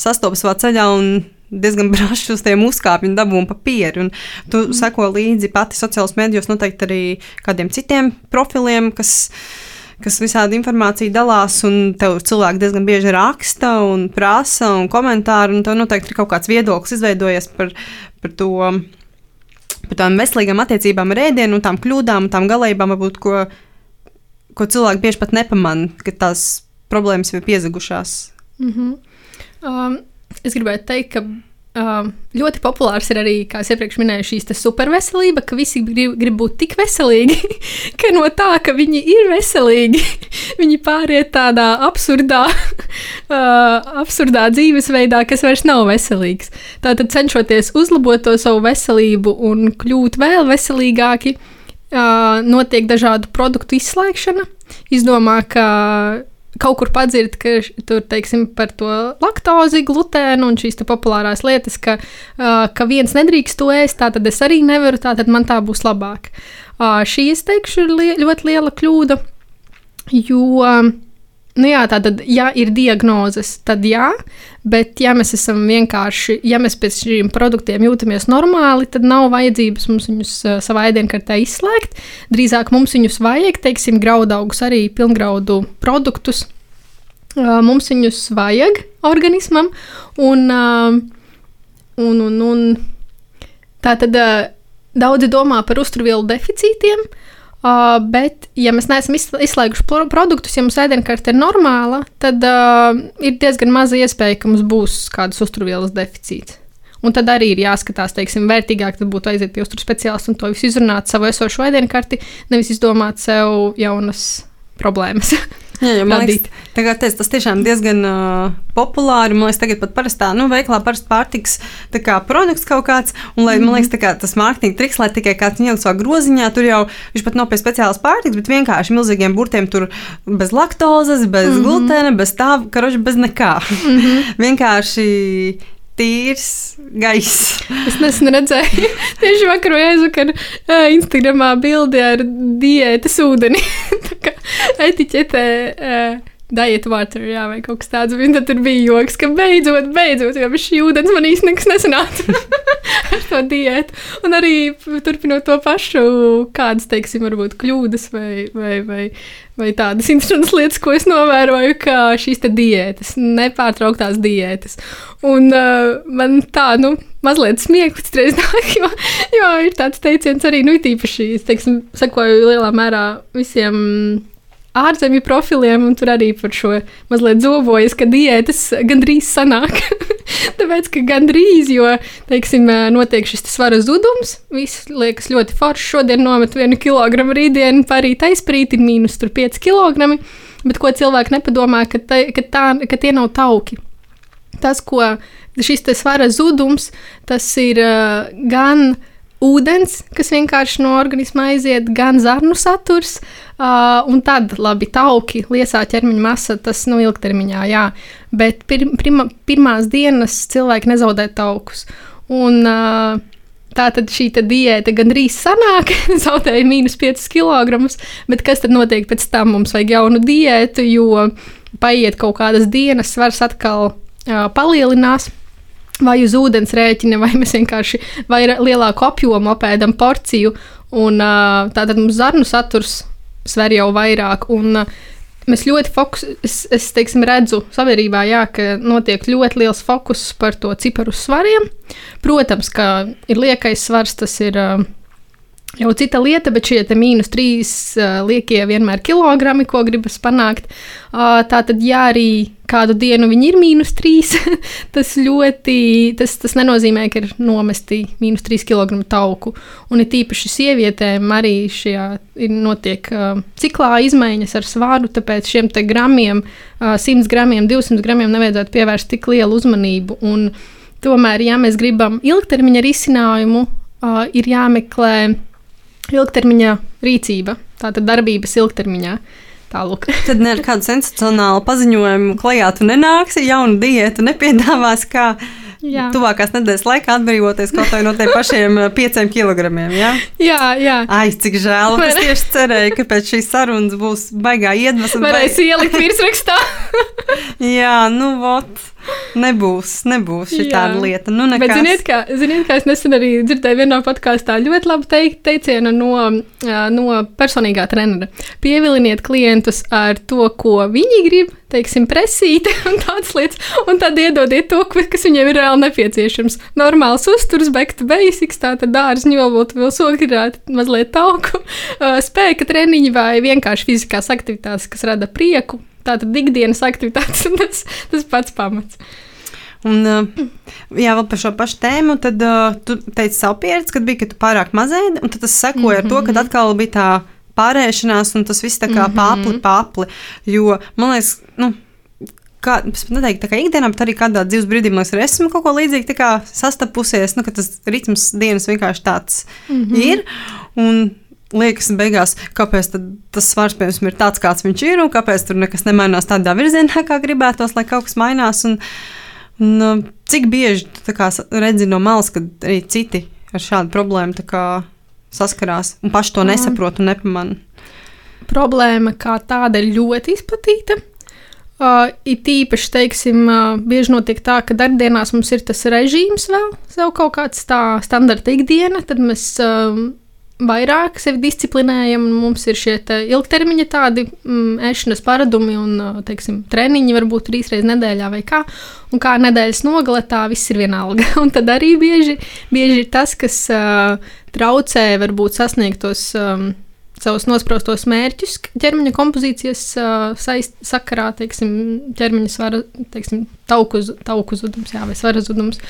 sastopas savā ceļā un diezgan braši uz tiem uzkāpju dabūmu papīru. Un tu mm. seko līdzi pati sociālajos medijos, noteikti arī kādiem citiem profiliem, kas, kas visādi informāciju dalās, un tev cilvēki diezgan bieži raksta un prasa un komentāru, un tev noteikti ir kaut kāds viedoklis izveidojies par, par to. Par tām veselīgām attiecībām ar ēdienu, un tām kļūdām, un tām galībām, varbūt, ko, ko cilvēki bieži pat nepamanā, ka tās problēmas ir piezagušās. Mm -hmm. um, es gribētu teikt, ka Uh, ļoti populārs ir arī, kā jau iepriekš minēju, šīs superveselība, ka visi grib, grib būt tik veselīgi, ka no tā, ka viņi ir veselīgi, viņi pāriet tādā absurdā, uh, absurdā dzīvesveidā, kas vairs nav veselīgs. Tātad, cenšoties uzlabot to savu veselību un kļūt vēl veselīgāki, uh, notiek dažādu produktu izslēgšana. Izdomā, ka kaut kur padzird, ka tur, teiksim, par to laktozi, glutēnu un šīs populārās lietas, ka, uh, ka viens nedrīkst to ēst, tā tad es arī nevaru, tā tad man tā būs labāk. Uh, šī, es teikšu, ir li ļoti liela kļūda, jo. Uh, Nu jā, tātad, ja ir diagnozes, tad jā, bet ja mēs esam vienkārši, ja mēs pēc šiem produktiem jūtamies normāli, tad nav vajadzības mums viņus uh, savā ēdienkartē izslēgt. Drīzāk mums viņus vajag, teiksim, graudaugus, arī pilngraudu produktus. Uh, mums viņus vajag organismam, un, uh, un, un, un tā tad daudzi domā par uzturvielu deficītiem. Uh, Uh, bet, ja mēs neesam izslēguši produktus, ja mūsu ēdienkarte ir normāla, tad uh, ir diezgan maza iespēja, ka mums būs kādas uzturvielas deficīts. Un tad arī ir jāskatās, teiksim, vērtīgāk būtu aiziet pie uzturu speciālista un to visu izrunāt savu esošo ēdienkarti, nevis izdomāt sev jaunas problēmas. Jā, jā, man liekas, tagad, teic, tas tiešām diezgan uh, populāri. Man liekas, tagad pat parastā nu, veiklā parasti pārtiks kā, produkts kaut kāds. Un, lai, mm -hmm. Man liekas, kā, tas mārketinga triks, lai tikai kāds ielikt savā groziņā, tur jau viņš pat nav pie speciālas pārtiks, bet vienkārši milzīgiem burtiem tur bez laktozes, bez mm -hmm. glutēna, bez tā, karoči, bez nekā. Mm -hmm. vienkārši tīrs gaiss. es nesen redzēju, tieši vakar vai aizvakar, Instagramā bildi ar diētas ūdeni. Etiķetē. Uh, Diet water, jā, vai kaut kas tāds. Tad tur bija joks, ka beidzot, beidzot, bez šī ūdens man īstenībā nekas nesanāca ar to diētu. Un arī turpinot to pašu, kādas, teiksim, varbūt kļūdas vai, vai, vai, vai tādas interesantas lietas, ko es novēroju, kā šīs diētas, nepārtrauktās diētas. Un uh, man tā, nu, mazliet smieklīgs reizē, jo, jo ir tāds teiciens arī, nu, tīpaši, es teiksim, sekoju lielā mērā visiem ārzemju profiliem, un tur arī par šo mazliet zobojas, ka diētas gandrīz sanāk. Tāpēc, ka gandrīz, jo, teiksim, notiek šis svara zudums, viss liekas ļoti forši. Šodien nomet vienu kilogramu, rītdien parīt aizprīt, ir mīnus 5 kg. Bet ko cilvēki nepadomā, ka, te, ka, tā, ka tie nav tauki. Tas, ko šis svara zudums, tas ir uh, gan ūdens, kas vienkārši no organisma aiziet, gan zarnu saturs, uh, un tad labi tauki, liesā ķermeņa masa, tas nu ilgtermiņā, jā, bet pir, pirma, pirmās dienas cilvēki nezaudē taukus. Un, uh, Tā tad šī diēta gandrīz sanāk, zaudēja mīnus 5 kg, bet kas tad notiek pēc tam? Mums vajag jaunu diētu, jo paiet kaut kādas dienas, svars atkal uh, palielinās vai uz ūdens rēķina, vai mēs vienkārši vai lielāku apjomu apēdam porciju, un tātad mums zarnu saturs sver jau vairāk. Un, Mēs ļoti fokus, es, es teiksim, redzu sabiedrībā, jā, ka notiek ļoti liels fokus par to ciparu svariem. Protams, ka ir liekais svars, tas ir uh, jau cita lieta, bet šie mīnus trīs uh, liekie vienmēr kilogrami, ko gribas panākt. Uh, tā tad, ja arī kādu dienu viņi ir mīnus trīs, tas ļoti, tas, tas nenozīmē, ka ir nomesti mīnus trīs kg tauku. Un ir tīpaši sievietēm arī šajā ir notiek uh, ciklā izmaiņas ar svāru, tāpēc šiem te gramiem, uh, 100 gramiem, 200 gramiem nevajadzētu pievērst tik lielu uzmanību. Un tomēr, ja mēs gribam ilgtermiņa risinājumu, uh, ir jāmeklē ilgtermiņa rīcība, tātad darbības ilgtermiņā. Tālūk. Tad ne ar kādu sensacionālu paziņojumu klajā tu nenāksi, jaunu diētu nepiedāvās, kā jā. tuvākās nedēļas laikā atbrīvoties kaut vai no tiem pašiem pieciem kilogramiem. Jā, jā. jā. Ai, cik žēl. Es tieši cerēju, ka pēc šīs sarunas būs baigā iedvesma. Varēs baig... ielikt virsrakstā. jā, nu, vot. Nebūs, nebūs šī tāda lieta. Nu, nekas. Bet, ziniet, kā, ziniet, kā es nesen arī dzirdēju vienā podkāstā ļoti labu teik, teicienu no, no personīgā trenera. Pieviliniet klientus ar to, ko viņi grib, teiksim, presīti un tādas lietas, un tad iedodiet to, kas viņiem ir reāli nepieciešams. Normāls uzturs, back to basics, tātad dārza ņolot, vēl sogrāt, mazliet tauku, spēka treniņi vai vienkārši fizikās aktivitātes, kas rada prieku tātad ikdienas aktivitātes, un tas, tas pats pamats. Un, jā, vēl par šo pašu tēmu, tad uh, tu teici savu pieredzi, kad bija, ka tu pārāk mazēdi, un tas sekoja mm -hmm. ar to, ka mhm. atkal bija tā pārēšanās, un tas viss tā kā mm -hmm. pāpli, pāpli. Jo, man liekas, nu, kā, pat neteiktu, ka ikdienā, bet arī kādā dzīves brīdī man ir esmu kaut ko līdzīgu sastapusies, nu, tas ritms dienas vienkārši tāds mm -hmm. ir. Un liekas, beigās, kāpēc tas svars piemēram ir tāds, kāds viņš ir, un kāpēc tur nekas nemainās tādā virzienā, kā gribētos, lai kaut kas mainās. Un, un, uh, cik bieži redzi no malas, kad arī citi ar šādu problēmu saskarās un paši to nesaprot un nepamanā? Problēma kā tāda ir ļoti izplatīta. Uh, it īpaši, teiksim, uh, bieži notiek tā, ka darbdienās mums ir tas režīms vēl, sev kaut kāds tā standarta ikdiena, tad mēs uh, vairāk sevi disciplinējam, un mums ir šie ilgtermiņa tādi mm, ēšanas paradumi un, teiksim, treniņi varbūt trīs reizes nedēļā vai kā. Un kā nedēļas nogale, tā viss ir vienalga. Un tad arī bieži, bieži ir tas, kas uh, traucē varbūt sasniegt tos um, savus nospraustos mērķus ķermeņa kompozīcijas uh, saist, sakarā, teiksim, ķermeņa svara, teiksim, tauku, tauku zudums, jā, vai svara zudums.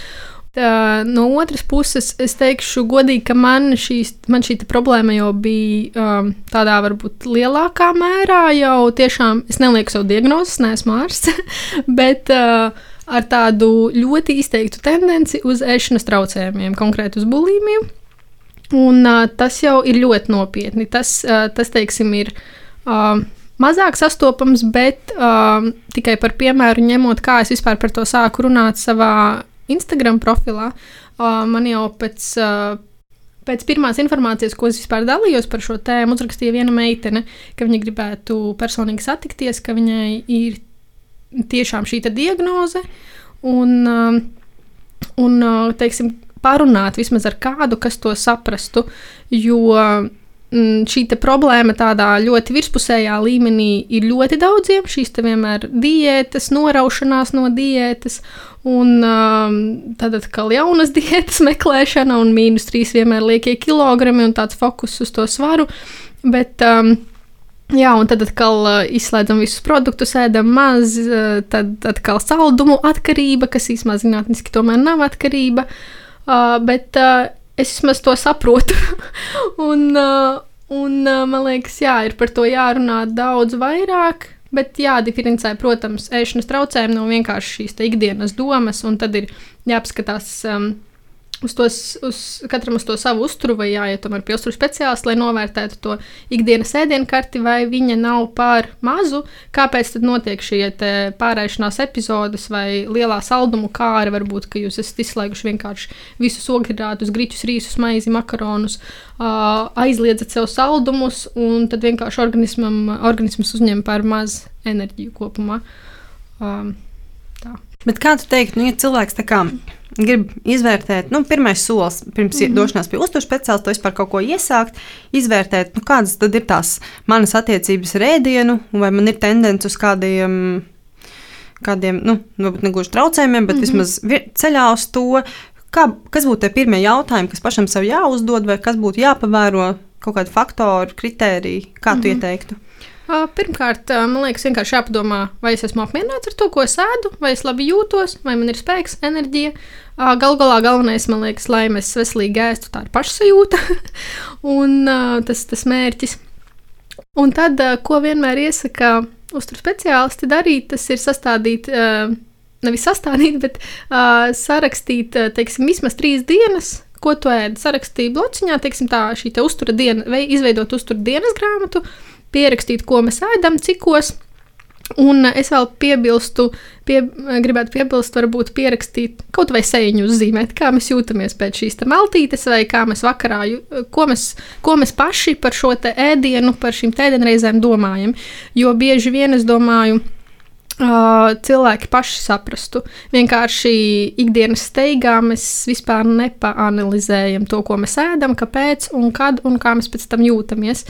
Tā, no otras puses, es teikšu, godīgi, ka man, šīs, man šī problēma jau bija um, tādā varbūt lielākā mērā. Jau tiešām es nelieku savu diagnozi, neesmu ārsts, bet uh, ar tādu ļoti izteiktu tendenci uz ēšanas traucējumiem, konkrēti uz bulimiju. Un uh, tas jau ir ļoti nopietni. Tas, uh, tas teiksim, ir. Uh, mazāk sastopams, bet um, tikai par piemēru ņemot, kā es vispār par to sāku runāt savā Instagram profilā. Uh, man jau pēc, uh, pēc pirmās informācijas, ko es vispār dalījos par šo tēmu, uzrakstīja viena meitene, ka viņa gribētu personīgi satikties, ka viņai ir tiešām šī diagnoze. Un, uh, un teiksim, parunāt vismaz ar kādu, kas to saprastu. Jo šī problēma tādā ļoti virspusējā līmenī ir ļoti daudziem. Šīs vienmēr diētas, noraušanās no diētas. Un um, tad atkal jaunas diētas meklēšana, un mīnus trīs vienmēr liekie kilogrami un tāds fokus uz to svaru. Bet, um, jā, un tad atkal uh, izslēdzam visus produktus, ēdam maz, uh, tad atkal saldumu atkarība, kas īstenībā zinātniski tomēr nav atkarība. Uh, bet uh, es vismaz to saprotu. un, uh, un uh, man liekas, jā, ir par to jārunā daudz vairāk. Bet jādiferencē, protams, ēšanas traucējumi nav vienkārši šīs ikdienas domas, un tad ir jāapskatās um, uz, tos, uz katram uz to savu uzturu, vai jāiet tomēr pie uzturu speciālista, lai novērtētu to ikdienas ēdienu karti, vai viņa nav pār mazu, kāpēc tad notiek šie pārēšanās epizodes vai lielā saldumu kāra, varbūt, ka jūs esat izslēguši vienkārši visus ogļhidrātus, grīķus, rīsus, maizi, makaronus, aizliedzat sev saldumus, un tad vienkārši organisms uzņem pār maz enerģiju kopumā. Um. Bet kā tu teiktu, nu, ja cilvēks tā kā grib izvērtēt, nu, pirmais solis pirms mm -hmm. došanās pie uzturu speciālista, vispār kaut ko iesākt, izvērtēt, nu, kādas tad ir tās manas attiecības ar ēdienu, vai man ir tendence uz kādiem, kādiem nu, varbūt ne gluži traucējumiem, bet mm -hmm. vismaz ceļā uz to, kā, kas būtu tie pirmie jautājumi, kas pašam sev jāuzdod, vai kas būtu jāpavēro, kaut kādi faktori, kritēriji, kā tu mm -hmm. ieteiktu? Pirmkārt, man liekas, vienkārši jāpadomā, vai es esmu apmierināts ar to, ko es ēdu, vai es labi jūtos, vai man ir spēks, enerģija. Galu galā galvenais, man liekas, lai mēs veselīgi ēstu, tā ir pašsajūta un tas, tas mērķis. Un tad, ko vienmēr iesaka uzturu speciālisti darīt, tas ir sastādīt nevis sastādīt, bet uh, sarakstīt, teiksim, vismaz trīs dienas, ko tu ēdi. Sarakstīt blociņā, teiksim, tā šī te uztura diena, vai izveidot uztura dienas grāmatu, pierakstīt, ko mēs ēdam, cikos. Un es vēl piebilstu, pie, gribētu piebilst, varbūt pierakstīt kaut vai sēņu uzzīmēt, kā mēs jūtamies pēc šīs maltītes, vai kā mēs vakarā, ko mēs, ko mēs paši par šo ēdienu, par šīm ēdienreizēm domājam. Jo bieži vien es domāju, cilvēki paši saprastu. Vienkārši ikdienas steigā mēs vispār nepaanalizējam to, ko mēs ēdam, kāpēc un kad un kā mēs pēc tam jūtamies.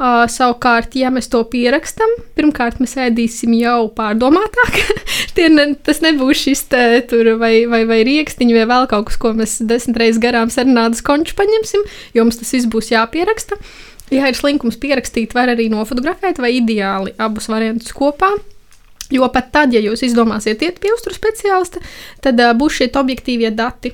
Uh, savukārt, ja mēs to pierakstam, pirmkārt mēs ēdīsim jau pārdomātāk. ne, tas nebūs šis te, tur, vai, vai, vai rīkstiņš, vai vēl kaut kas, ko mēs desmit reizes garām sarunātas konču paņemsim, jo mums tas viss būs jāpieraksta. Ja ir slinkums pierakstīt, var arī nofotografēt, vai ideāli abus variantus kopā. Jo pat tad, ja jūs izdomāsiet iet pie uzturu speciālista, tad uh, būs šie objektīvie dati.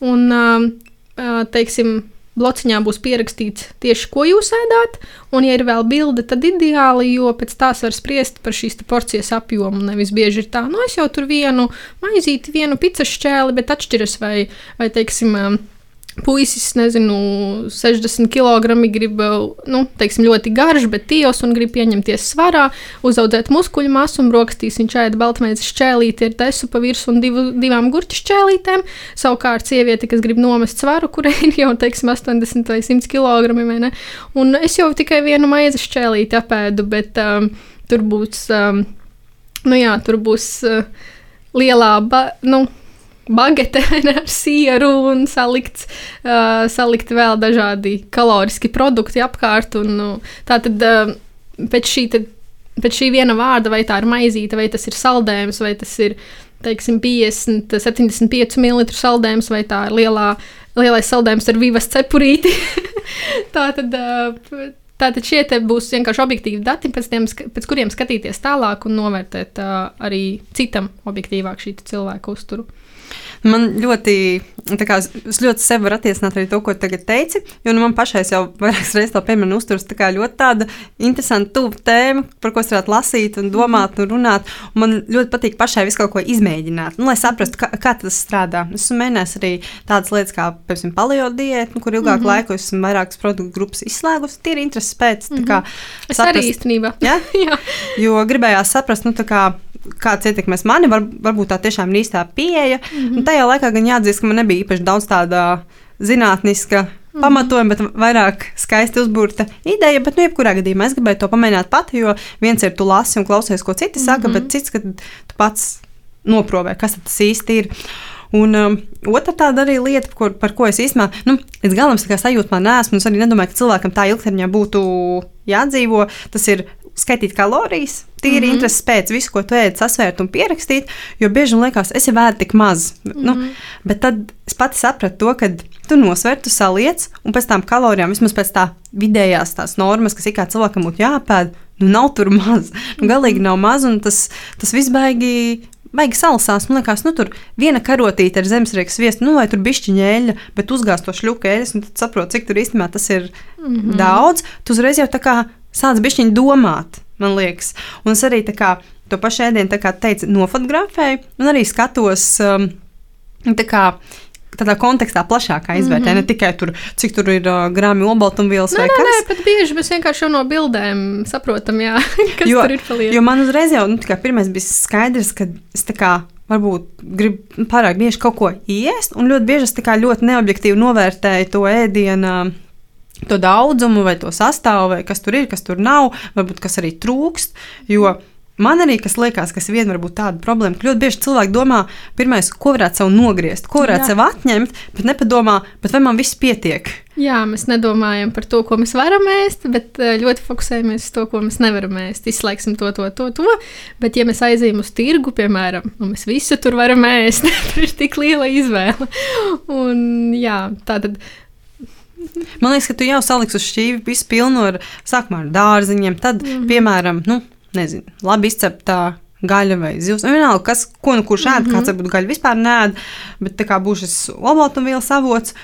Un, uh, teiksim, blociņā būs pierakstīts tieši, ko jūs ēdāt, un, ja ir vēl bilde, tad ideāli, jo pēc tās var spriest par šīs porcijas apjomu. Nevis bieži ir tā, nu, es jau tur vienu maizīti, vienu picas šķēli, bet atšķiras vai, vai teiksim, puisis, nezinu, 60 kg grib, nu, teiksim, ļoti garš, bet tīos un grib pieņemties svarā, uzaudzēt muskuļu masu un brokastīs viņš ēda baltmaiņas šķēlīti ar desu pa virsmu un divu, divām gurķu šķēlītēm. Savukārt sieviete, kas grib nomest svaru, kurai ir jau, teiksim, 80 vai 100 kg? Un es jau tikai vienu maizi šķēlīti apēdu, bet um, tur būs, um, nu jā, tur būs uh, lielā, ba, nu, bagete ar sieru un salikt, uh, salikt vēl dažādi kaloriski produkti apkārt. Un, nu, tā tad uh, pēc, šī, tad, pēc šī viena vārda, vai tā ir maizīte, vai tas ir saldējums, vai tas ir teiksim, 50, 75 ml saldējums, vai tā ir lielā, lielais saldējums ar vivas cepurīti. tā tad. Uh, Tātad šie būs vienkārši objektīvi dati, pēc, tiem, pēc kuriem skatīties tālāk un novērtēt uh, arī citam objektīvāk šī cilvēka uzturu. Man ļoti, kā, es ļoti sev varu attiecināt arī to, ko tagad teici, jo nu, man pašai jau vairākas reizes to piemēra uzturs tā kā ļoti tāda interesanta, tuva tēma, par ko es varētu lasīt un domāt un runāt. Un man ļoti patīk pašai visu kaut ko izmēģināt, nu, lai saprastu, kā, kā tas strādā. Es esmu mēģinājis arī tādas lietas kā, piemēram, paleo diētu, nu, kur ilgāku mm -hmm. laiku esmu vairākas produktu grupas izslēgusi. Tie ir intereses pēc. Mm -hmm. kā, es saprast, arī īstenībā. Ja? jo gribējās saprast, nu, kā kāds ietekmēs mani, var, varbūt tā tiešām ir īstā pieeja. Mm -hmm. Un tajā laikā gan jāatzīst, ka man nebija īpaši daudz tāda zinātniska Mm -hmm. pamatojuma, bet vairāk skaisti uzbūvēta ideja. Bet, nu, jebkurā gadījumā es gribēju to pamēģināt pati, jo viens ir tu lasi un klausies, ko citi saka, mm -hmm. bet cits, ka tu pats noprovē, kas tas īsti ir. Un um, otra tāda arī lieta, kur, par ko es īstenībā nu, līdz galam sajūtu, man nesmu. Es arī nedomāju, ka cilvēkam tā ilgtermiņā būtu jādzīvo. Tas ir skaitīt kalorijas, tīri mm -hmm. intereses pēc visu, ko tu ēdi, sasvērt un pierakstīt, jo bieži man liekas, es jau ēdu tik maz. Mm -hmm. nu, mhm. bet tad es pati sapratu to, ka tu nosver, tu saliec, un pēc tam kalorijām, vismaz pēc tā vidējās tās normas, kas ik kā cilvēkam būtu jāpēd, nu nav tur maz. Nu, galīgi nav maz, un tas, tas viss baigi baigi salasās. Man liekas, nu, tur viena karotīte ar zemesrīgas sviestu, nu, vai tur bišķiņa eļļa, bet uzgāzt to šļuku eļļas, un tad saproti, cik tur īstenībā tas ir mm -hmm. daudz. Tu uzreiz jau tā kā sāc bišķiņu domāt, man liekas. Un es arī tā kā to pašu ēdienu teicu, nofotografēju un arī skatos. Um, tā kā tādā kontekstā plašākā izvērtē, mm -hmm. ne tikai tur, cik tur ir uh, grāmatā olbaltumvielas vai nē, kas cits. Nē, pat bieži mēs vienkārši no bildēm saprotam, jā, kas jo, tur ir palielināts. Jo man uzreiz jau nu, pirmais bija skaidrs, ka es tā kā. Varbūt gribu pārāk bieži kaut ko iest, un ļoti bieži es ļoti neobjektīvi novērtēju to ēdienu to daudzumu, vai to sastāvu, vai kas tur ir, kas tur nav, varbūt kas arī trūkst. Jo Man arī kas liekas, kas vienmēr būtu tāda problēma, ka ļoti bieži cilvēki domā, pirmais, ko varētu sev nogriezt, ko varētu Jā. sev atņemt, bet nepadomā, bet vai man viss pietiek. Jā, mēs nedomājam par to, ko mēs varam ēst, bet eh, ļoti fokusējamies uz to, ko mēs nevaram ēst. Izslēgsim to, to, to, to. Bet, ja mēs aizejam uz tirgu, piemēram, un mēs visu tur varam ēst, tur ir tik liela izvēle. Un, jā, tā tad Man liekas, ka tu jau saliksi uz šķīvi visu pilnu ar sākumā ar dārziņiem, tad, mm -hmm. piemēram, nu, nezinu, labi izceptā. Gaļa vai zivs. Nu, vienalga, kas, ko nu kurš ēd, mm -hmm. kāds varbūt gaļu vispār nē, bet tā kā būs šis olbaltumvielas avots,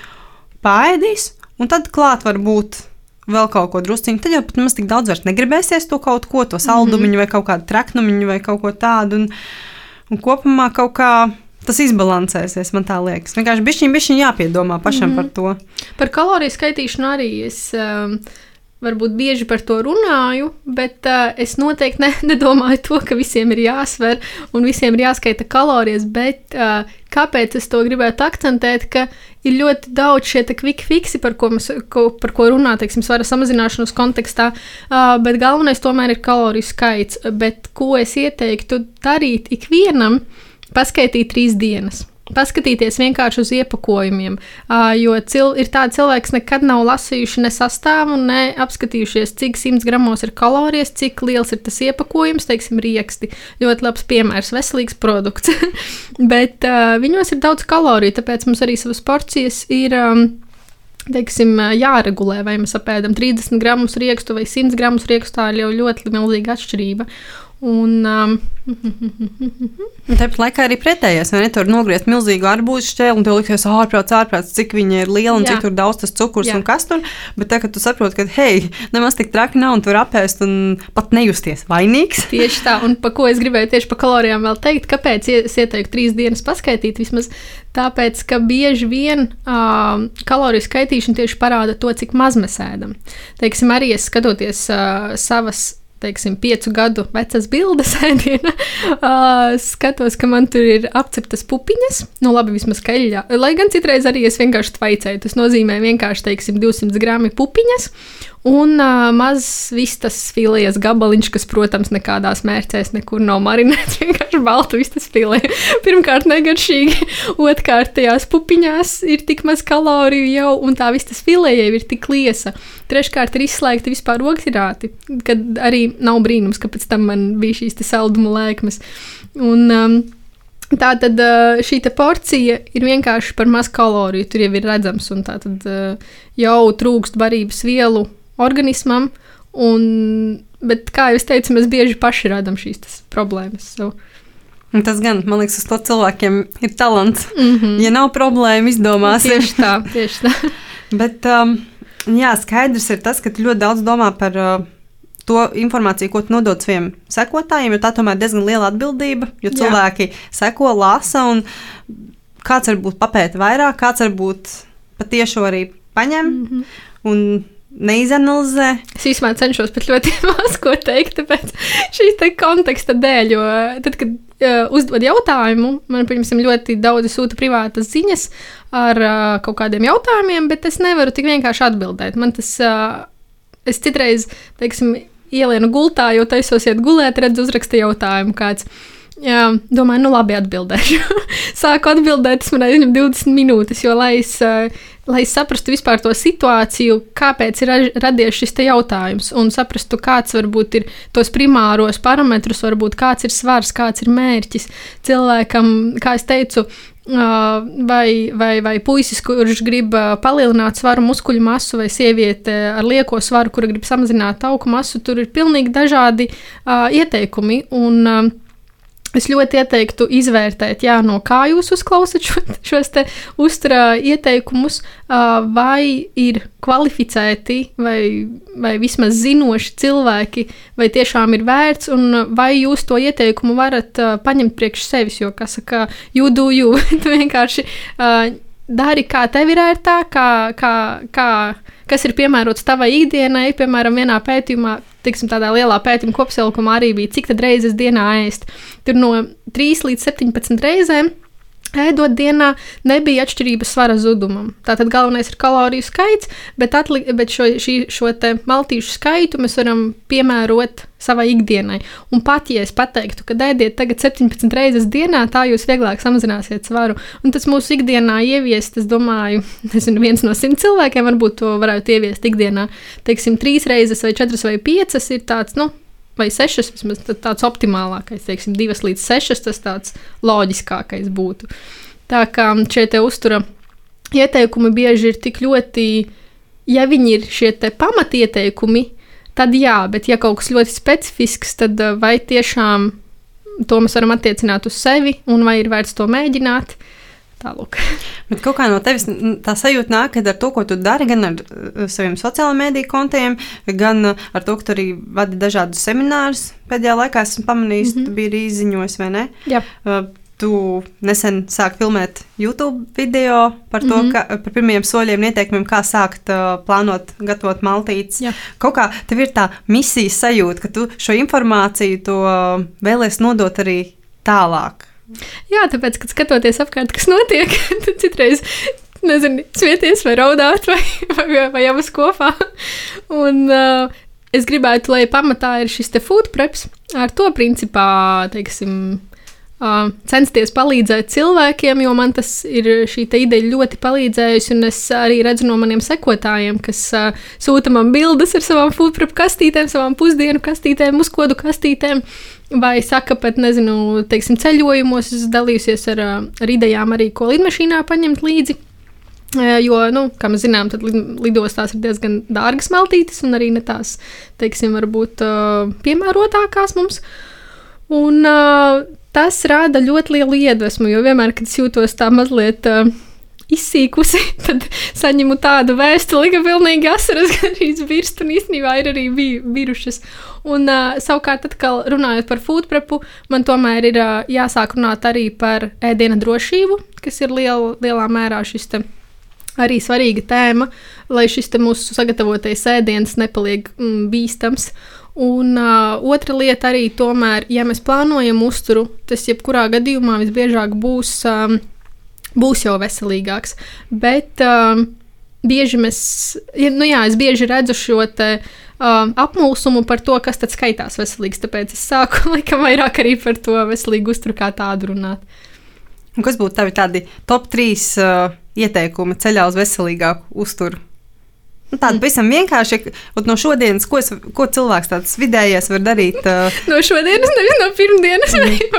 pāēdīs, un tad klāt var būt vēl kaut ko drusciņu. Tad jau pat mums tik daudz vairs negribēsies to kaut ko, to saldumiņu mm -hmm. vai kaut kādu traknumiņu vai kaut ko tādu. Un, un kopumā kaut kā tas izbalansēsies, man tā liekas. Vienkārši bišķiņ, bišķiņ jāpiedomā pašam mm -hmm. par to. par kaloriju skaitīšanu arī es. Um, Varbūt bieži par to runāju, bet uh, es noteikti ne, nedomāju to, ka visiem ir jāsver un visiem ir jāskaita kalorijas. Bet uh, kāpēc es to gribētu akcentēt? Ka ir ļoti daudz šie quick fixi, par ko, mēs, ko, par ko runā, teiksim, svara samazināšanas kontekstā, uh, bet galvenais tomēr ir kaloriju skaits. Bet ko es ieteiktu darīt ikvienam, paskaitīt trīs dienas. Paskatīties vienkārši uz iepakojumiem, jo cil, ir tādi cilvēki, kas nekad nav lasījuši ne sastāvu, ne apskatījušies, cik simts gramos ir kalorijas, cik liels ir tas iepakojums, teiksim, rieksti. Ļoti labs piemērs, veselīgs produkts. Bet uh, viņos ir daudz kaloriju, tāpēc mums arī savas porcijas ir. Um, teiksim, jāregulē, vai mēs apēdam 30 gramus riekstu vai 100 gramus riekstu. Tā ir jau ļoti milzīga atšķirība. Un, um, Un tāpat laikā arī pretējais, vai ne? Tur nogriezt milzīgu arbūzu šķēli, un tev liksies ārprāts, ārprāts, cik viņa ir liela un Jā. cik tur daudz tas cukurs Jā. un kas tur. Bet tagad tu saproti, ka, hei, nemaz tik traki nav un tu vari apēst un pat nejusties vainīgs. Tieši tā, un par ko es gribēju tieši par kalorijām vēl teikt, kāpēc es ieteiktu trīs dienas paskaidīt. Vismaz tāpēc, ka bieži vien uh, kaloriju skaitīšana tieši parāda to, cik maz mēs ēdam. Teiksim, arī es skatoties uh, savas. Teiksim, piecu gadu vecas bildes ēdienā. Uh, skatos, ka man tur ir apceptas pupiņas. Nu, labi, vismaz kaļā. Lai gan citreiz arī es vienkārši tvaicēju. Tas nozīmē vienkārši, teiksim, 200 gramu pupiņas un uh, mazs vistas filijas gabaliņš, kas, protams, nekādās mērcēs nekur nav marinēts. Vienkārši balta vistas filija. Pirmkārt, negaršīgi. Otrkārt, tajās pupiņās ir tik maz kaloriju jau, un tā vistas filija jau ir tik liesa. Treškārt, ir izslēgti vispār ogļhidrāti, kad arī nav brīnums, ka pēc tam man bija šīs te saldumu lēkmes. Un, um, Tā tad uh, šī porcija ir vienkārši par maz kaloriju. Tur jau ir redzams, un tā tad uh, jau trūkst barības vielu organismam. Un, bet, kā jau teicu, mēs bieži paši radām šīs tas problēmas. So. Un tas gan, man liekas, uz to cilvēkiem ir talants. Mm -hmm. Ja nav problēma, izdomāsim. Tieši tā, tieši tā. Bet um, jā, skaidrs ir tas, ka tu ļoti daudz domā par uh, to informāciju, ko tu nodod saviem sekotājiem, jo tā tomēr ir diezgan liela atbildība. Jo Jā. cilvēki seko, lasa, un kāds varbūt papēta vairāk, kāds varbūt patiešām arī paņem mm -hmm. un neizanalizē. Es īstenībā cenšos pat ļoti maz ko teikt, tāpēc šī te konteksta dēļ, jo tad, kad uh, uzdod jautājumu, man, piemēram, ļoti daudzi sūta privātas ziņas ar uh, kaut kādiem jautājumiem, bet es nevaru tik vienkārši atbildēt. Man tas, uh, es citreiz, teiksim, ielienu gultā, jo taisos iet gulēt, redzu uzraksta jautājumu kāds. Jā, domāju, nu labi, atbildēšu. Sāku atbildēt, tas man aizņem 20 minūtes, jo, lai es, uh, lai saprastu vispār to situāciju, kāpēc ir ra- radies šis jautājums, un saprastu, kāds varbūt ir tos primāros parametrus, varbūt kāds ir svars, kāds ir mērķis cilvēkam, kā es teicu. Vai, vai, vai puisis, kurš grib palielināt svaru, muskuļu masu, vai sieviete ar lieko svaru, kura grib samazināt tauku masu, tur ir pilnīgi dažādi uh, ieteikumi. Un, uh, Es ļoti ieteiktu izvērtēt, jā, no kā jūs uzklausāt šo, šos uzturā ieteikumus, vai ir kvalificēti vai, vai vismaz zinoši cilvēki, vai tiešām ir vērts, un vai jūs to ieteikumu varat paņemt priekš sevis, jo, kā saka, you, tu vienkārši dari, kā tev ir ērtāk, kā, kā, kā, kas ir piemērots tavai ikdienai. Piemēram, vienā pētījumā, tiksim, tādā lielā pētījuma kopsavilkumā arī bija, cik tad reizes dienā ēst. Tur no 3 līdz 17 reizēm. Ēdot dienā, nebija atšķirības svara zudumam. Tātad galvenais ir kaloriju skaits, bet, atli, bet šo, šī, šo maltīšu skaitu mēs varam piemērot savai ikdienai. Un pat ja es pateiktu, ka ēdiet tagad 17 reizes dienā, tā jūs vieglāk samazināsiet svaru. Un tas mūsu ikdienā ieviest, es domāju, nezinu, viens no simt cilvēkiem varbūt to varētu ieviest ikdienā. Teiksim, trīs reizes vai četras vai piecas ir tāds, nu, vai sešas, vismaz tāds optimālākais, teiksim, divas līdz sešas, tas tāds loģiskākais būtu. Tā kā šie te uztura ieteikumi bieži ir tik ļoti, ja viņi ir šie pamatieteikumi, tad jā, bet ja kaut kas ļoti specifisks, tad vai tiešām to mēs varam attiecināt uz sevi, un vai ir vērts to mēģināt. Tālūk. Bet kā no tevis tā sajūta nāk, ka ar to, ko tu dari, gan ar uh, saviem sociālajiem mediju kontiem, gan uh, ar to, ka tu arī vadi dažādus seminārus. Pēdējā laikā esmu pamanījis, mm -hmm. tu biji arī izziņojis, vai ne? Jā. Uh, tu nesen sāki filmēt YouTube video par to, mm -hmm. ka, par pirmiem soļiem ieteikumiem, kā sākt uh, plānot, gatavot maltītes. Jā. Kaut kā tev ir tā misijas sajūta, ka tu šo informāciju to uh, vēlēsies nodot arī tālāk. Jā, tāpēc, kad skatoties apkārt, kas notiek, tad citreiz nezinu, smieties vai raudāt, vai, vai, vai abas kopā. Un, uh, es gribētu, lai pamatā ir šis te food preps. Ar to principā, teiksim, uh, censties palīdzēt cilvēkiem, jo man tas ir šī ideja ļoti palīdzējusi. Un es arī redzu no maniem sekotājiem, kas uh, sūta man bildes ar savām prep kastītēm, savām pusdienu kastītēm, uzkodu kastītēm. Vai saka, pat nezinu, teiksim, ceļojumos, es dalījusies ar, ar idejām arī, ko lidmašīnā paņemt līdzi. Jo, nu, kā mēs zinām, tad lidostās ir diezgan dārgas maltītes, un arī ne tās, teiksim, varbūt piemērotākās mums. Un uh, tas rada ļoti lielu iedvesmu, jo vienmēr, kad es jūtos tā mazliet uh, izsīkusi, tad saņemu tādu vēstuli, ka pilnīgi asaras gandrīz birst, un īstenībā ir arī bijušas. Un, uh, savukārt, atkal runājot par food prepu, man tomēr ir uh, jāsāk runāt arī par ēdiena drošību, kas ir liel, lielā mērā šis te. Arī svarīga tēma, lai šis mūsu sagatavotais ēdiens nepaliek mm, bīstams. Un uh, otra lieta arī, tomēr, ja mēs plānojam uzturu, tas jebkurā gadījumā visbiežāk būs um, būs jau veselīgāks. Bet um, bieži mēs, ja, nu jā, es bieži redzu šo te, um, apmulsumu par to, kas tad skaitās veselīgs. Tāpēc es sāku laikam vairāk arī par to veselīgu uzturu kā tādu runāt. Un kas būtu tavi tādi top 3 uh, ieteikumi ceļā uz veselīgāku uzturu? Nu, tāda pavisam vienkārši, no šodienas, ko, es, ko cilvēks tāds vidējais var darīt? Uh... No šodienas, nevis no pirmdienas.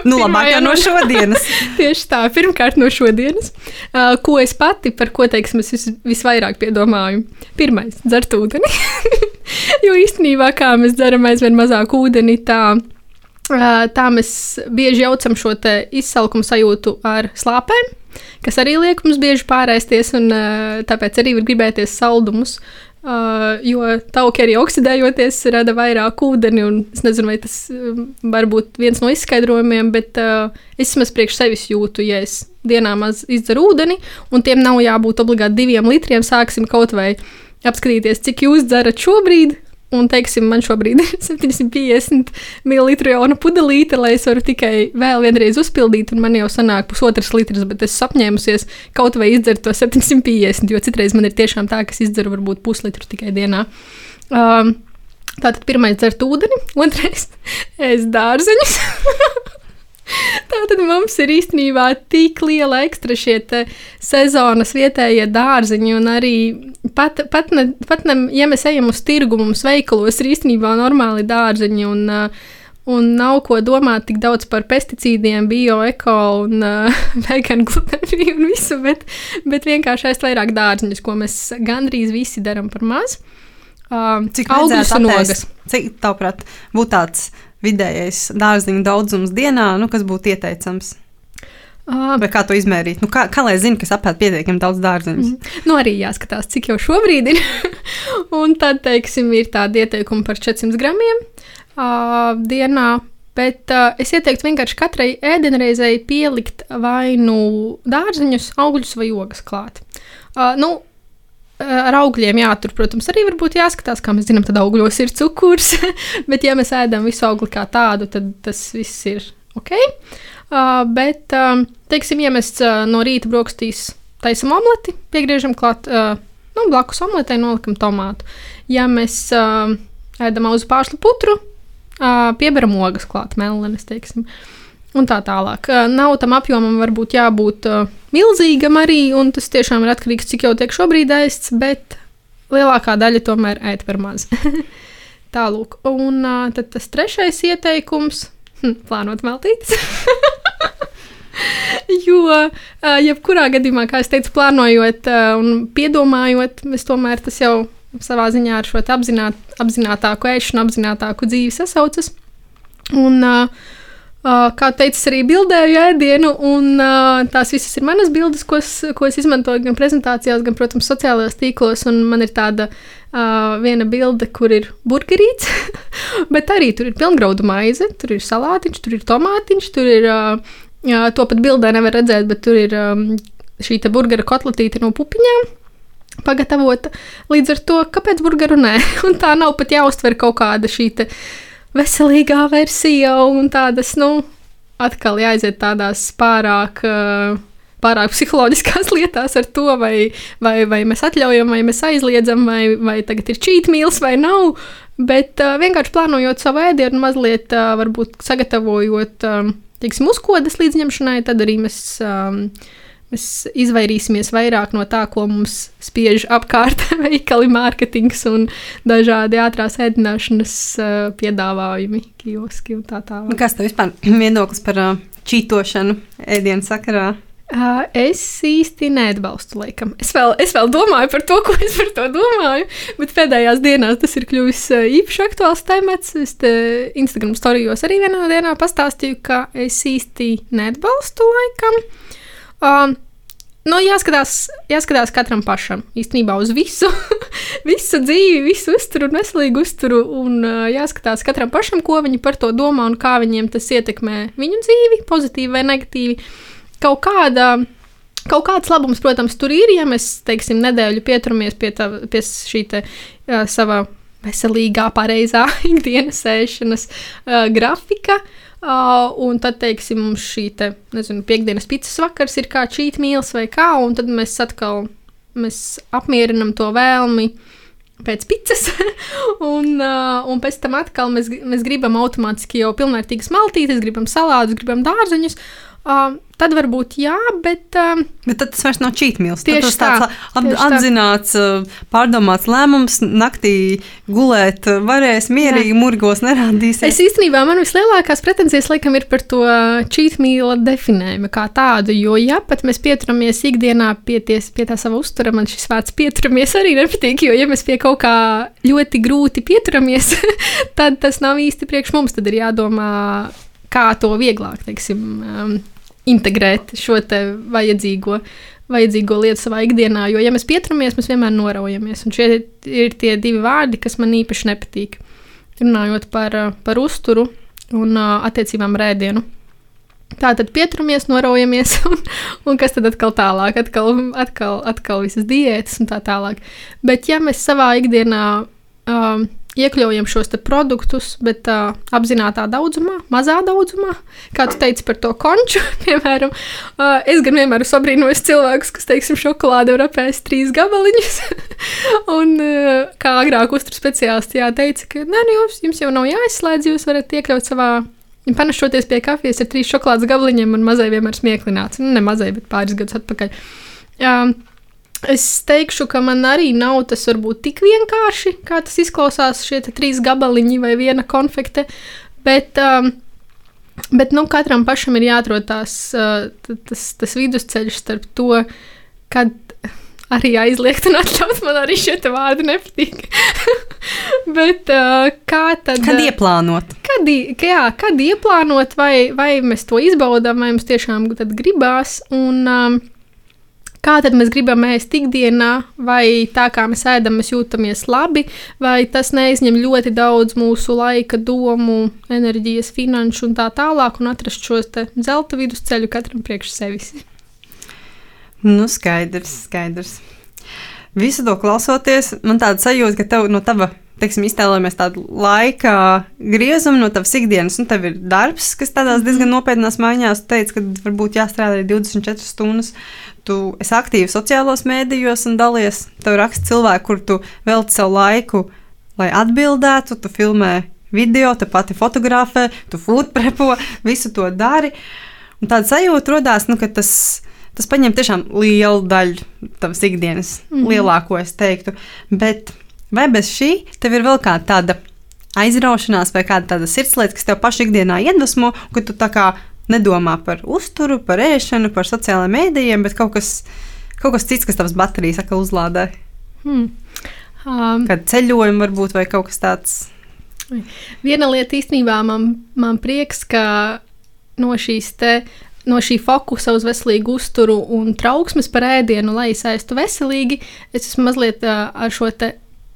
nu, labāk jau no šodienas. Tieši tā, pirmkārt no šodienas. Uh, ko es pati, par ko teiksim, es vis, visvairāk piedomāju? Pirmais, dzert ūdeni. jo īstenībā, kā mēs dzeram aizvien mazāk ūdeni, tā. Uh, tā mēs bieži jaucam šo izsalkumu sajūtu ar slāpēm kas arī liek mums bieži pārēsties, un tāpēc arī var gribēties saldumus. Uh, jo tauki arī oksidējoties, rada vairāk ūdeni. Es nezinu, vai tas var būt viens no izskaidrojumiem, bet uh, es vismaz priekš sevis jūtu, ja es dienā maz izdzeru ūdeni, un tiem nav jābūt obligāti diviem litriem. Sāksim kaut vai apskatīties, cik jūs dzerat šobrīd, Un, teiksim, man šobrīd ir 750 ml jauna pudelīte, lai es varu tikai vēl vienreiz uzpildīt, un man jau sanāk pusotras litras, bet es apņēmusies kaut vai izdzert to 750, jo citreiz man ir tiešām tā, ka es izdzeru varbūt puslitru tikai dienā. Um, Tātad pirmais dzert ūdeni, otrais ēst dārzeņus. Tātad mums ir īstenībā tik liela ekstra šie sezonas vietējie dārziņi, un arī pat, pat, ne, pat ne, ja mēs ejam uz tirgu, mums veikalos ir īstenībā normāli dārziņi. Un, uh, Un nav ko domāt tik daudz par pesticīdiem, bioeko un uh, vegānu glutenfrī un visu, bet, bet vienkārši ēst vairāk dārziņus, ko mēs gandrīz visi darām par maz. Uh, Cik augsts un ogas? Cik, tavuprāt, būtu tāds vidējais dārziņu daudzums dienā, nu, kas būtu ieteicams? Vai kā to izmērīt? Nu, kā, kā lai zinātu, kas apēd pietiekami daudz dārziņu? Mm, nu, arī jāskatās, cik jau šobrīd ir. un tad, teiksim, ir tāda ieteikuma par 400 gramiem uh, dienā. Bet uh, es ieteiktu vienkārši katrai ēdienreizei pielikt vai nu dārziņus, augļus vai ogas klāt. Uh, nu, ar augļiem, jā, tur, protams, arī varbūt jāskatās, kā mēs zinām, tad augļos ir cukurs. bet, ja mēs ēdam visu augli kā tādu, tad tas viss ir ok. Uh, bet, uh, teiksim, ja mēs uh, no rīta brokastīs taisam omleti, piegriežam klāt, uh, nu, blakus omletei nolikam tomātu. Ja mēs uh, ēdam auzu pārslu putru, uh, pieberam ogas klāt, mellenes, teiksim. Un tā tālāk. Nav tam apjomam varbūt jābūt milzīgam arī, un tas tiešām ir atkarīgs, cik jau tiek šobrīd ēsts, bet lielākā daļa tomēr ēd par maz. Tālūk, un tad tas trešais ieteikums hm, - plānot maltītes. jo, jebkurā gadījumā, kā jau teicu, plānojot un piedomājot, mēs tomēr tas jau savā ziņā ar šo apzināt, apzinātāku ēšanu, apzinātāku dzīvi sasaucas. Un, Uh, kā teicis, arī bildēju ēdienu, un uh, tās visas ir manas bildes, ko es, ko es izmantoju gan prezentācijās, gan, protams, sociālajos tīklos. Man ir tāda uh, viena bilde, kur ir burgerīts, bet arī tur ir pilngraudu maize, tur ir salātiņš, tur ir tomātiņš, tur ir uh, jā, to pat bildē nevar redzēt, bet tur ir um, šī burgera kotletīte no pupiņām. Pagatavota. Līdz ar to, kāpēc burgeru nē? Un tā nav pat jāuztver kaut kāda šī veselīgā versija un tādas, nu, atkal jāiziet tādās pārāk. Uh, pārāk psiholoģiskās lietās ar to, vai, vai, vai mēs atļaujam, vai mēs aizliedzam, vai, vai tagad ir meals vai nav. Bet uh, vienkārši plānojot savu ēdienu, mazliet uh, varbūt sagatavojot, um, teiksim, uzkodas līdzņemšanai, tad arī mēs um, Mēs izvairīsimies vairāk no tā, ko mums spiež apkārt veikali, mārketings un dažādi ātrās ēdināšanas uh, piedāvājumi, kioski un tā tālāk. Kas tev vispār viedoklis par uh, čītošanu ēdienu sakarā? Uh, es īsti neatbalstu, laikam. Es vēl, es vēl domāju par to, ko es par to domāju, bet pēdējās dienās tas ir kļuvis uh, īpaši aktuāls temats. Es Instagram storijos arī vienā dienā pastāstīju, ka es īsti neatbalstu laikam. Um, Nu, jāskatās, jāskatās katram pašam īstenībā uz visu, visu dzīvi, visu uzturu un veselīgu uzturu. Un uh, jāskatās katram pašam, ko viņi par to domā un kā viņiem tas ietekmē viņu dzīvi, pozitīvi vai negatīvi. Kaut kāda. Kaut kāds labums, protams, tur ir, ja mēs, teiksim, nedēļu pieturamies pie, tā, pie šī te, uh, sava veselīgā, pareizā ikdienas ēšanas uh, grafika. Uh, Uh, un tad, teiksim, mums šī te, nezinu, piekdienas pīcis vakars ir kā cheat meals vai kā, un tad mēs atkal mēs apmierinam to vēlmi pēc pīcis, un, uh, un pēc tam atkal mēs, mēs gribam automātiski jau pilnvērtīgas maltītes, gribam salādus, gribam dārzeņus. Uh, tad varbūt jā, bet. Um, bet tas vairs nav čītmīls. Tieši tāds tā, ap, tieši apzināts, tā. Pārdomāts lēmums. Naktī gulēt varēs mierīgi, jā. murgos nerādīsies. Es īstenībā man vislielākās pretenzijas laikam ir par to čītmīla definējumu kā tādu, jo ja pat mēs pieturamies ikdienā pie, ties, pie tā sava uztura, man šis vārds pieturamies arī nepatīk, jo ja mēs pie kaut kā ļoti grūti pieturamies, tad tas nav īsti priekš mums, tad ir jādomā kā to vieglāk, teiksim, um, integrēt šo vajadzīgo, vajadzīgo lietu savā ikdienā. Jo, ja mēs pieturamies, mēs vienmēr noraujamies. Un šie ir tie divi vārdi, kas man īpaši nepatīk. Runājot par, par uzturu un attiecībām rēdienu. Tā tad pieturamies, noraujamies, un, un kas tad atkal tālāk? Atkal, atkal, atkal visas diētas un tā tālāk. Bet, ja mēs savā ikdienā um, iekļaujam šos produktus, bet uh, apzināti daudzumā, mazā daudzumā. Kā tu teici par to konču, piemēram, uh, es gan vienmēr esmu apbrīnojis cilvēkus, kas, teiksim, šokolādi var apēst trīs gabaliņus. un uh, kā agrāk uzturu speciālisti teica, ka nē, nu, jums, jums jau nav jāizslēdz, jūs varat iekļaut savā. Panašoties pie kafijas ar trīs šokolādes gabaliņiem, un mazai vienmēr smieklināts. Nu, ne mazai, bet pāris gadus atpakaļ. Um, Es teikšu, ka man arī nav tas varbūt tik vienkārši, kā tas izklausās, šie trīs gabaliņi vai viena konfekte. Bet, um, bet nu, katram pašam ir jāatrod tās, uh, tas, tas vidusceļš starp to, kad arī aizliegt un atļaut. Man arī šie vārdi nepatīk. Bet uh, kā tad? Kad ieplānot? Kad, jā, kad ieplānot, vai, vai mēs to izbaudām, vai mums tiešām gribās. Un, um, Kā tad mēs gribam ēst ikdienā, vai tā kā mēs ēdam, mēs jūtamies labi, vai tas neizņem ļoti daudz mūsu laika, domu, enerģijas, finanšu un tā tālāk, un atrast šo zelta vidusceļu katram priekš sevis. Nu, skaidrs, skaidrs. Visu to klausoties, man tāda sajūta, ka tev no tava teiksim, iztēlojamies tādu laika griezumu no tavas ikdienas, un tev ir darbs, kas tādās diezgan nopietnās maiņās, tu teici, ka varbūt jāstrādā arī 24 stundas. Tu esi aktīvi sociālos mēdījos un dalies. Tev raksta cilvēki, kur tu veltīji savu laiku, lai atbildētu, tu filmē video, tu pati fotografē, tu foodprepo, visu to dari. Un tāda sajūta radās, nu, ka tas, tas paņem tiešām lielu daļu tavas ikdienas, mm -hmm. lielāko es teiktu. Bet Vai bez šī tev ir vēl kāda tāda aizraušanās vai kāda tāda sirdslieta, kas tev pašā ikdienā iedvesmo, ka tu tā kā nedomā par uzturu, par ēšanu, par sociālajiem mēdījiem, bet kaut kas, kaut kas cits, kas tavas baterijas atkal uzlādē? Hmm. Um, Kad ceļojumi varbūt vai kaut kas tāds. Viena lieta īstenībā man, man prieks, ka no šīs te no šī fokusa uz veselīgu uzturu un trauksmes par ēdienu, lai es ēstu veselīgi, es esmu mazliet ar šo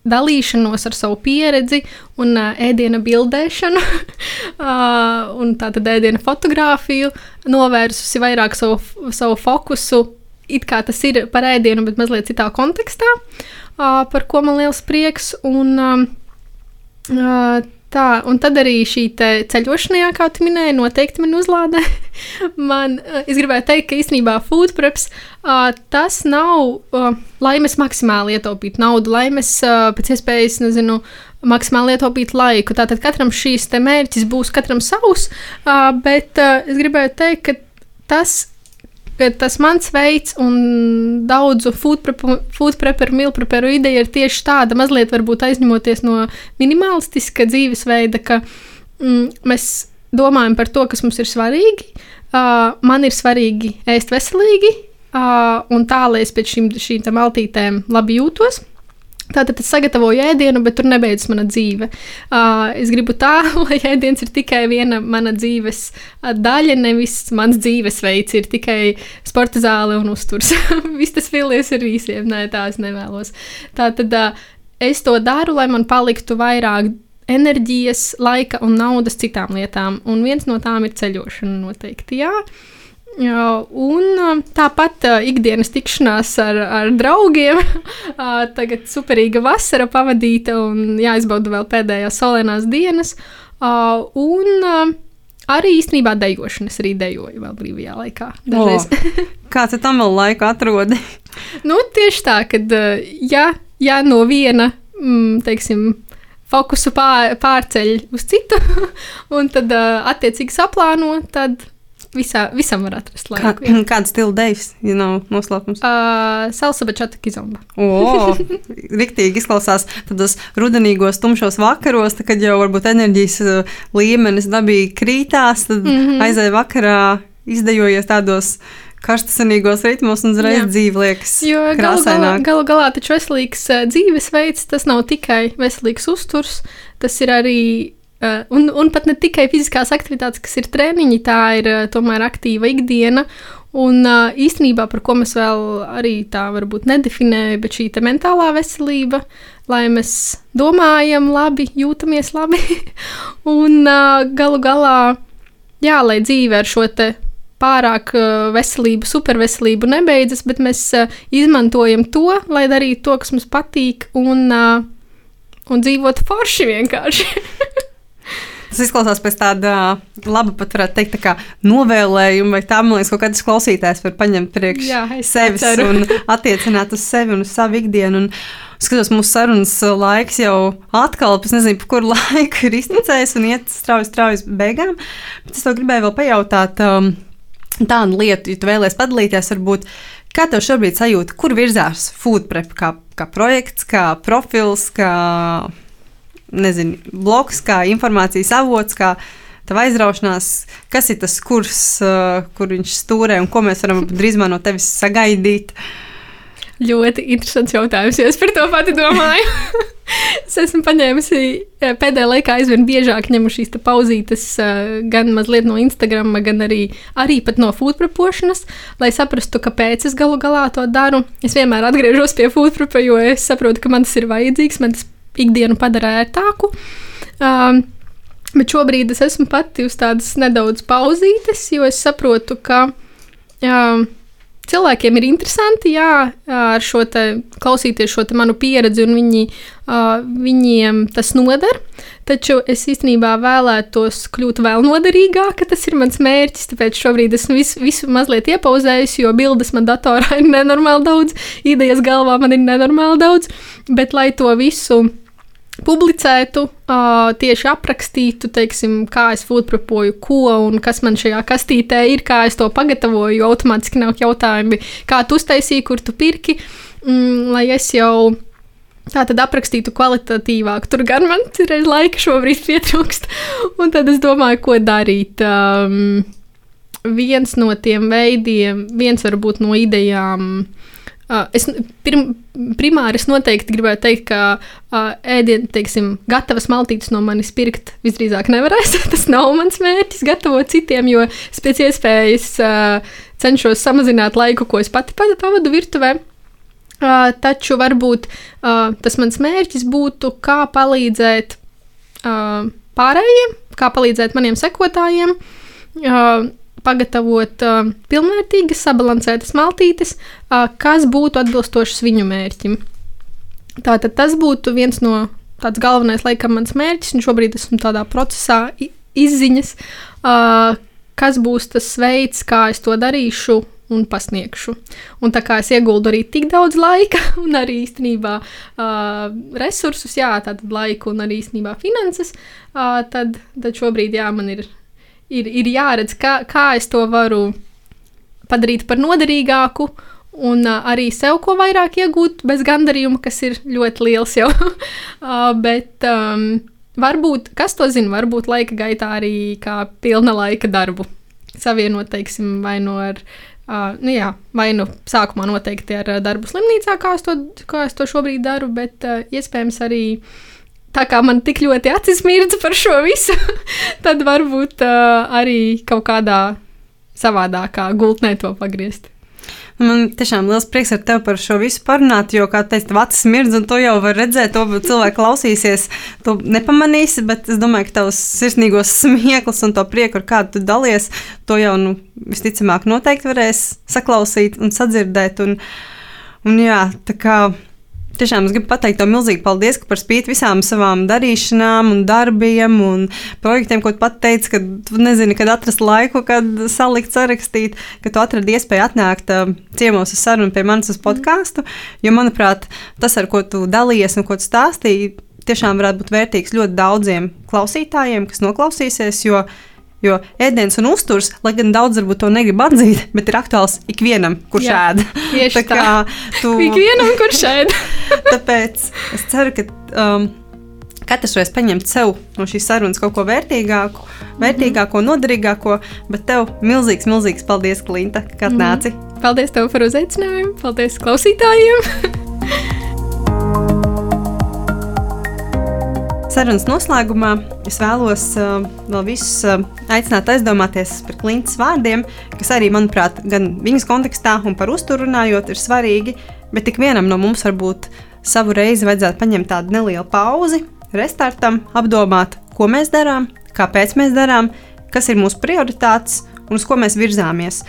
dalīšanos ar savu pieredzi un uh, ēdiena bildēšanu, uh, un tātad ēdiena fotografiju, novērsusi vairāk savu, savu fokusu. It kā tas ir par ēdienu, bet mazliet citā kontekstā, uh, par ko man liels prieks. Un, uh, Tā, un tad arī šī ceļošanā, kā tu minēji, noteikti man uzlādē. man, eh, es gribēju teikt, ka īstenībā food preps uh, tas nav, uh, lai mēs maksimāli ietaupītu naudu, lai mēs pēc iespējas, nezinu, maksimāli ietaupītu laiku. Tātad katram šīs mērķis būs katram savs, bet es gribēju teikt, ka tas ka tas mans veids un daudzu food, food preparu, meal preparu ideja ir tieši tāda, mazliet varbūt aizņemoties no minimalistiska dzīvesveida, ka mm, mēs domājam par to, kas mums ir svarīgi. Uh, man ir svarīgi ēst veselīgi, uh, un tā, lai es pēc šīm, šīm maltītēm labi jūtos. Tātad es sagatavoju ēdienu, bet tur nebeidzas mana dzīve. Uh, es gribu tā, lai ēdiens ir tikai viena mana dzīves daļa, nevis mans dzīvesveids, ir tikai sporta zāle un uzturs. Viss tas filies ar visiem, nē, tā es nevēlos. Tātad uh, es to daru, lai man paliktu vairāk enerģijas, laika un naudas citām lietām, un viens no tām ir ceļošana noteikti. Jā. Un tāpat ikdienas tikšanās ar, ar draugiem. Tagad superīga vasara pavadīta un jāizbauda vēl pēdējās solēnās dienas. Un arī īstenībā dejošanas arī dejoju vēl brīvajā laikā. Dažreiz. O, kā tu tam vēl laiku atrodi? nu, tieši tā, ka ja, ja no viena, mm, teiksim, fokusu pār, pārceļ uz citu, un tad attiecīgi saplāno, tad Visā, visam var atrast laiku. Kā, kāds stila dejs, ja nav noslēpums? Uh, salsa bečata kizomba. o, riktīgi izklausās tādos rudenīgos tumšos vakaros, tā, kad jau varbūt enerģijas uh, līmenis dabīgi krītās, tad mm -hmm. aizēja vakarā izdejojies tādos karstasinīgos ritmos un uzreiz dzīve liekas krāsaināk. Galu galā, galu taču veselīgs uh, dzīvesveids, tas nav tikai veselīgs uzturs, tas ir arī Uh, un, un pat ne tikai fiziskās aktivitātes, kas ir treniņi, tā ir uh, tomēr aktīva ikdiena. Un īstenībā, par ko mēs vēl arī tā varbūt nedefinējam, bet šī mentālā veselība, lai mēs domājam labi, jūtamies labi. un galu galā, jā, lai dzīve ar šo pārāk uh, veselību, superveselību nebeidzas, bet mēs uh, izmantojam to, lai darītu to, kas mums patīk, un, uh, un dzīvot forši vienkārši. Tas izklausās pēc tāda laba, pat varētu teikt, tā novēlējuma, vai tā, man liekas, kaut kādas klausītājas var paņemt priekš Jā, sevis un attiecināt uz sevi un uz savu ikdienu. Un, Skatos, mūsu sarunas laiks jau atkal, es nezinu, pa kuru laiku ir izticējis un iet strauji, strauji beigām. Bet es to gribēju vēl pajautāt um, tādu lietu, ja tu vēlēsies padalīties, varbūt, kā tev šobrīd sajūta, kur virzās food prep? Kā, kā projekts, kā profils, kā nezinu, bloks, kā informācijas avots, kā tava aizraušanās, kas ir tas kurs, uh, kur viņš stūrē un ko mēs varam drīzumā no tevis sagaidīt. Ļoti interesants jautājums, es par to pati domāju. es esmu paņēmusi pēdējā laikā aizvien biežāk ņemu šīs pauzītes, uh, gan mazliet no Instagram, gan arī, arī no food prepošanas, lai saprastu, kāpēc es galu galā to daru. Es vienmēr atgriežos pie food prepa, jo es saprotu, ka man tas ir vajadzīgs, man tas ikdienu padara ērtāku. Um, bet šobrīd es esmu pati uz tādas nedaudz pauzītes, jo es saprotu, ka um, cilvēkiem ir interesanti, jā, ar šo te klausīties šo te manu pieredzi, un viņi, uh, viņiem tas noder. Taču es īstenībā vēlētos kļūt vēl noderīgāka. Tas ir mans mērķis. Tāpēc šobrīd esmu visu, visu mazliet iepauzējusi, jo bildes man datorā ir nenormāli daudz, idejas galvā man ir nenormāli daudz. Bet, lai to visu publicētu, uh, tieši aprakstītu, teiksim, kā es foodprepoju, ko un kas man šajā kastītē ir, kā es to pagatavoju. Automātiski nāk jautājumi, kā tu uztaisīji, kur tu pirki, mm, lai es jau Tā tad aprakstītu kvalitatīvāk. Tur gan man ir laika šobrīd pietrūkst. Un tad es domāju, ko darīt. Um, viens no tiem veidiem, viens varbūt no idejām. Uh, es pirm, primāri es noteikti gribētu teikt, ka uh, ēdienu, teiksim, gatavas maltītes no manis pirkt visdrīzāk nevarēs. Tas nav mans mērķis, gatavot citiem, jo es pēc iespējas uh, cenšos samazināt laiku, ko es pati pavadu virtuvē. Uh, taču varbūt uh, tas mans mērķis būtu, kā palīdzēt uh, pārējiem, kā palīdzēt maniem sekotājiem, uh, pagatavot uh, pilnvērtīgas, sabalansētas maltītes, uh, kas būtu atbilstošas viņu mērķim. Tātad tas būtu viens no tāds galvenais, laikam, mans mērķis, un šobrīd esmu tādā procesā izziņas, uh, kas būs tas veids, kā es to darīšu un pasniegšu. Un tā kā es ieguldu arī tik daudz laika, un arī īstenībā uh, resursus, jā, tātad laiku un arī īstenībā finanses, uh, tad, tad šobrīd jā, man ir, ir, ir jāredz, kā, kā es to varu padarīt par noderīgāku. Un uh, arī sev ko vairāk iegūt bez gandarījuma, kas ir ļoti liels jau. uh, bet um, varbūt, kas to zina, varbūt laika gaitā arī kā pilna laika darbu savienot, teiksim, vai no ar Uh, nu jā, vai nu sākumā noteikti ar darbu slimnīcā, kā es to, kā es to šobrīd daru, bet uh, iespējams arī tā kā man tik ļoti acis mirdz par šo visu, tad varbūt uh, arī kaut kādā savādākā gultnē to pagriezt. Man tiešām liels prieks ar tevi par šo visu parunāt, jo, kā teicu, tev acis mirdz, un to jau var redzēt, to cilvēku klausīsies, to nepamanīsi, bet es domāju, ka tavs sirsnīgos smieklis un to prieku, ar kādu tu dalies, to jau, nu, visticamāk noteikti varēs saklausīt un sadzirdēt, un, un jā, tā kā Tiešām es gribu pateikt tev milzīgi paldies, ka par spīti visām savām darīšanām, un darbiem un projektiem, ko tu pat teici, ka tu nezini, kad atrast laiku, kad salikt, sarakstīt, ka tu atradi iespēju atnākt uh, ciemos uz sarunu pie manis uz podkāstu. Jo, manuprāt, tas, ar ko tu dalījies un ko tu stāstīji, tiešām varētu būt vērtīgs ļoti daudziem klausītājiem, kas noklausīsies. Jo Jo ēdiens un uzturs, lai gan daudz varbūt to negrib atzīt, bet ir aktuāls ikvienam, kurš Jā, ēd. Tieši tā. tā. Tu... Ikvienam, kurš ēd. Tāpēc es ceru, ka. Um, Katrs varēs paņemt sev no šīs sarunas kaut ko vērtīgāku, vērtīgāko, noderīgāko, bet tev milzīgs, milzīgs paldies, Klinta, ka atnāci. Mm. Paldies tev par uzaicinājumu, paldies klausītājiem! Sarunas noslēgumā es vēlos uh, vēl visus uh, aicināt aizdomāties par klintas vārdiem, kas arī, manuprāt, gan viņas kontekstā un par uzturu runājot, ir svarīgi. Bet ik vienam no mums varbūt savu reizi vajadzētu paņemt tādu nelielu pauzi, restartam, apdomāt, ko mēs darām, kāpēc mēs darām, kas ir mūsu prioritātes un uz ko mēs virzāmies.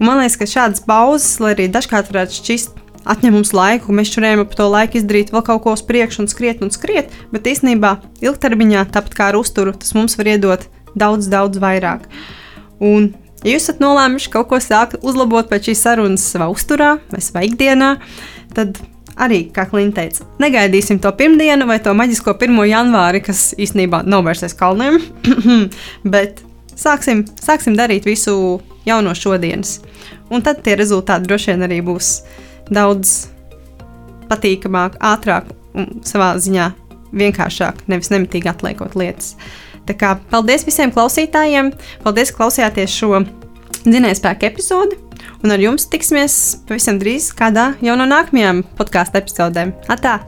Un man liekas, ka šādas pauzes, lai arī dažkārt varētu šķist atņem mums laiku, mēs šurējam ap to laiku izdarīt vēl kaut ko uz priekšu un skriet un skriet, bet īstenībā ilgtermiņā, tāpat kā ar uzturu, tas mums var iedot daudz, daudz vairāk. Un, ja jūs esat nolēmuši kaut ko sākt uzlabot pēc šīs sarunas savā uzturā vai savā ikdienā, tad arī, kā Klimta teica, negaidīsim to pirmdienu vai to maģisko 1. janvāri, kas īstenībā nav vairs aiz kalniem, bet sāksim, sāksim darīt visu jau no šodienas. Un tad tie rezultāti droši vien arī būs daudz patīkamāk, ātrāk un savā ziņā vienkāršāk, nevis nemitīgi atliekot lietas. Tā kā paldies visiem klausītājiem, paldies, ka klausījāties šo dzinējspēku epizodi, un ar jums tiksimies pavisam drīz kādā jau no nākamajām podkāstu epizodēm. Atā!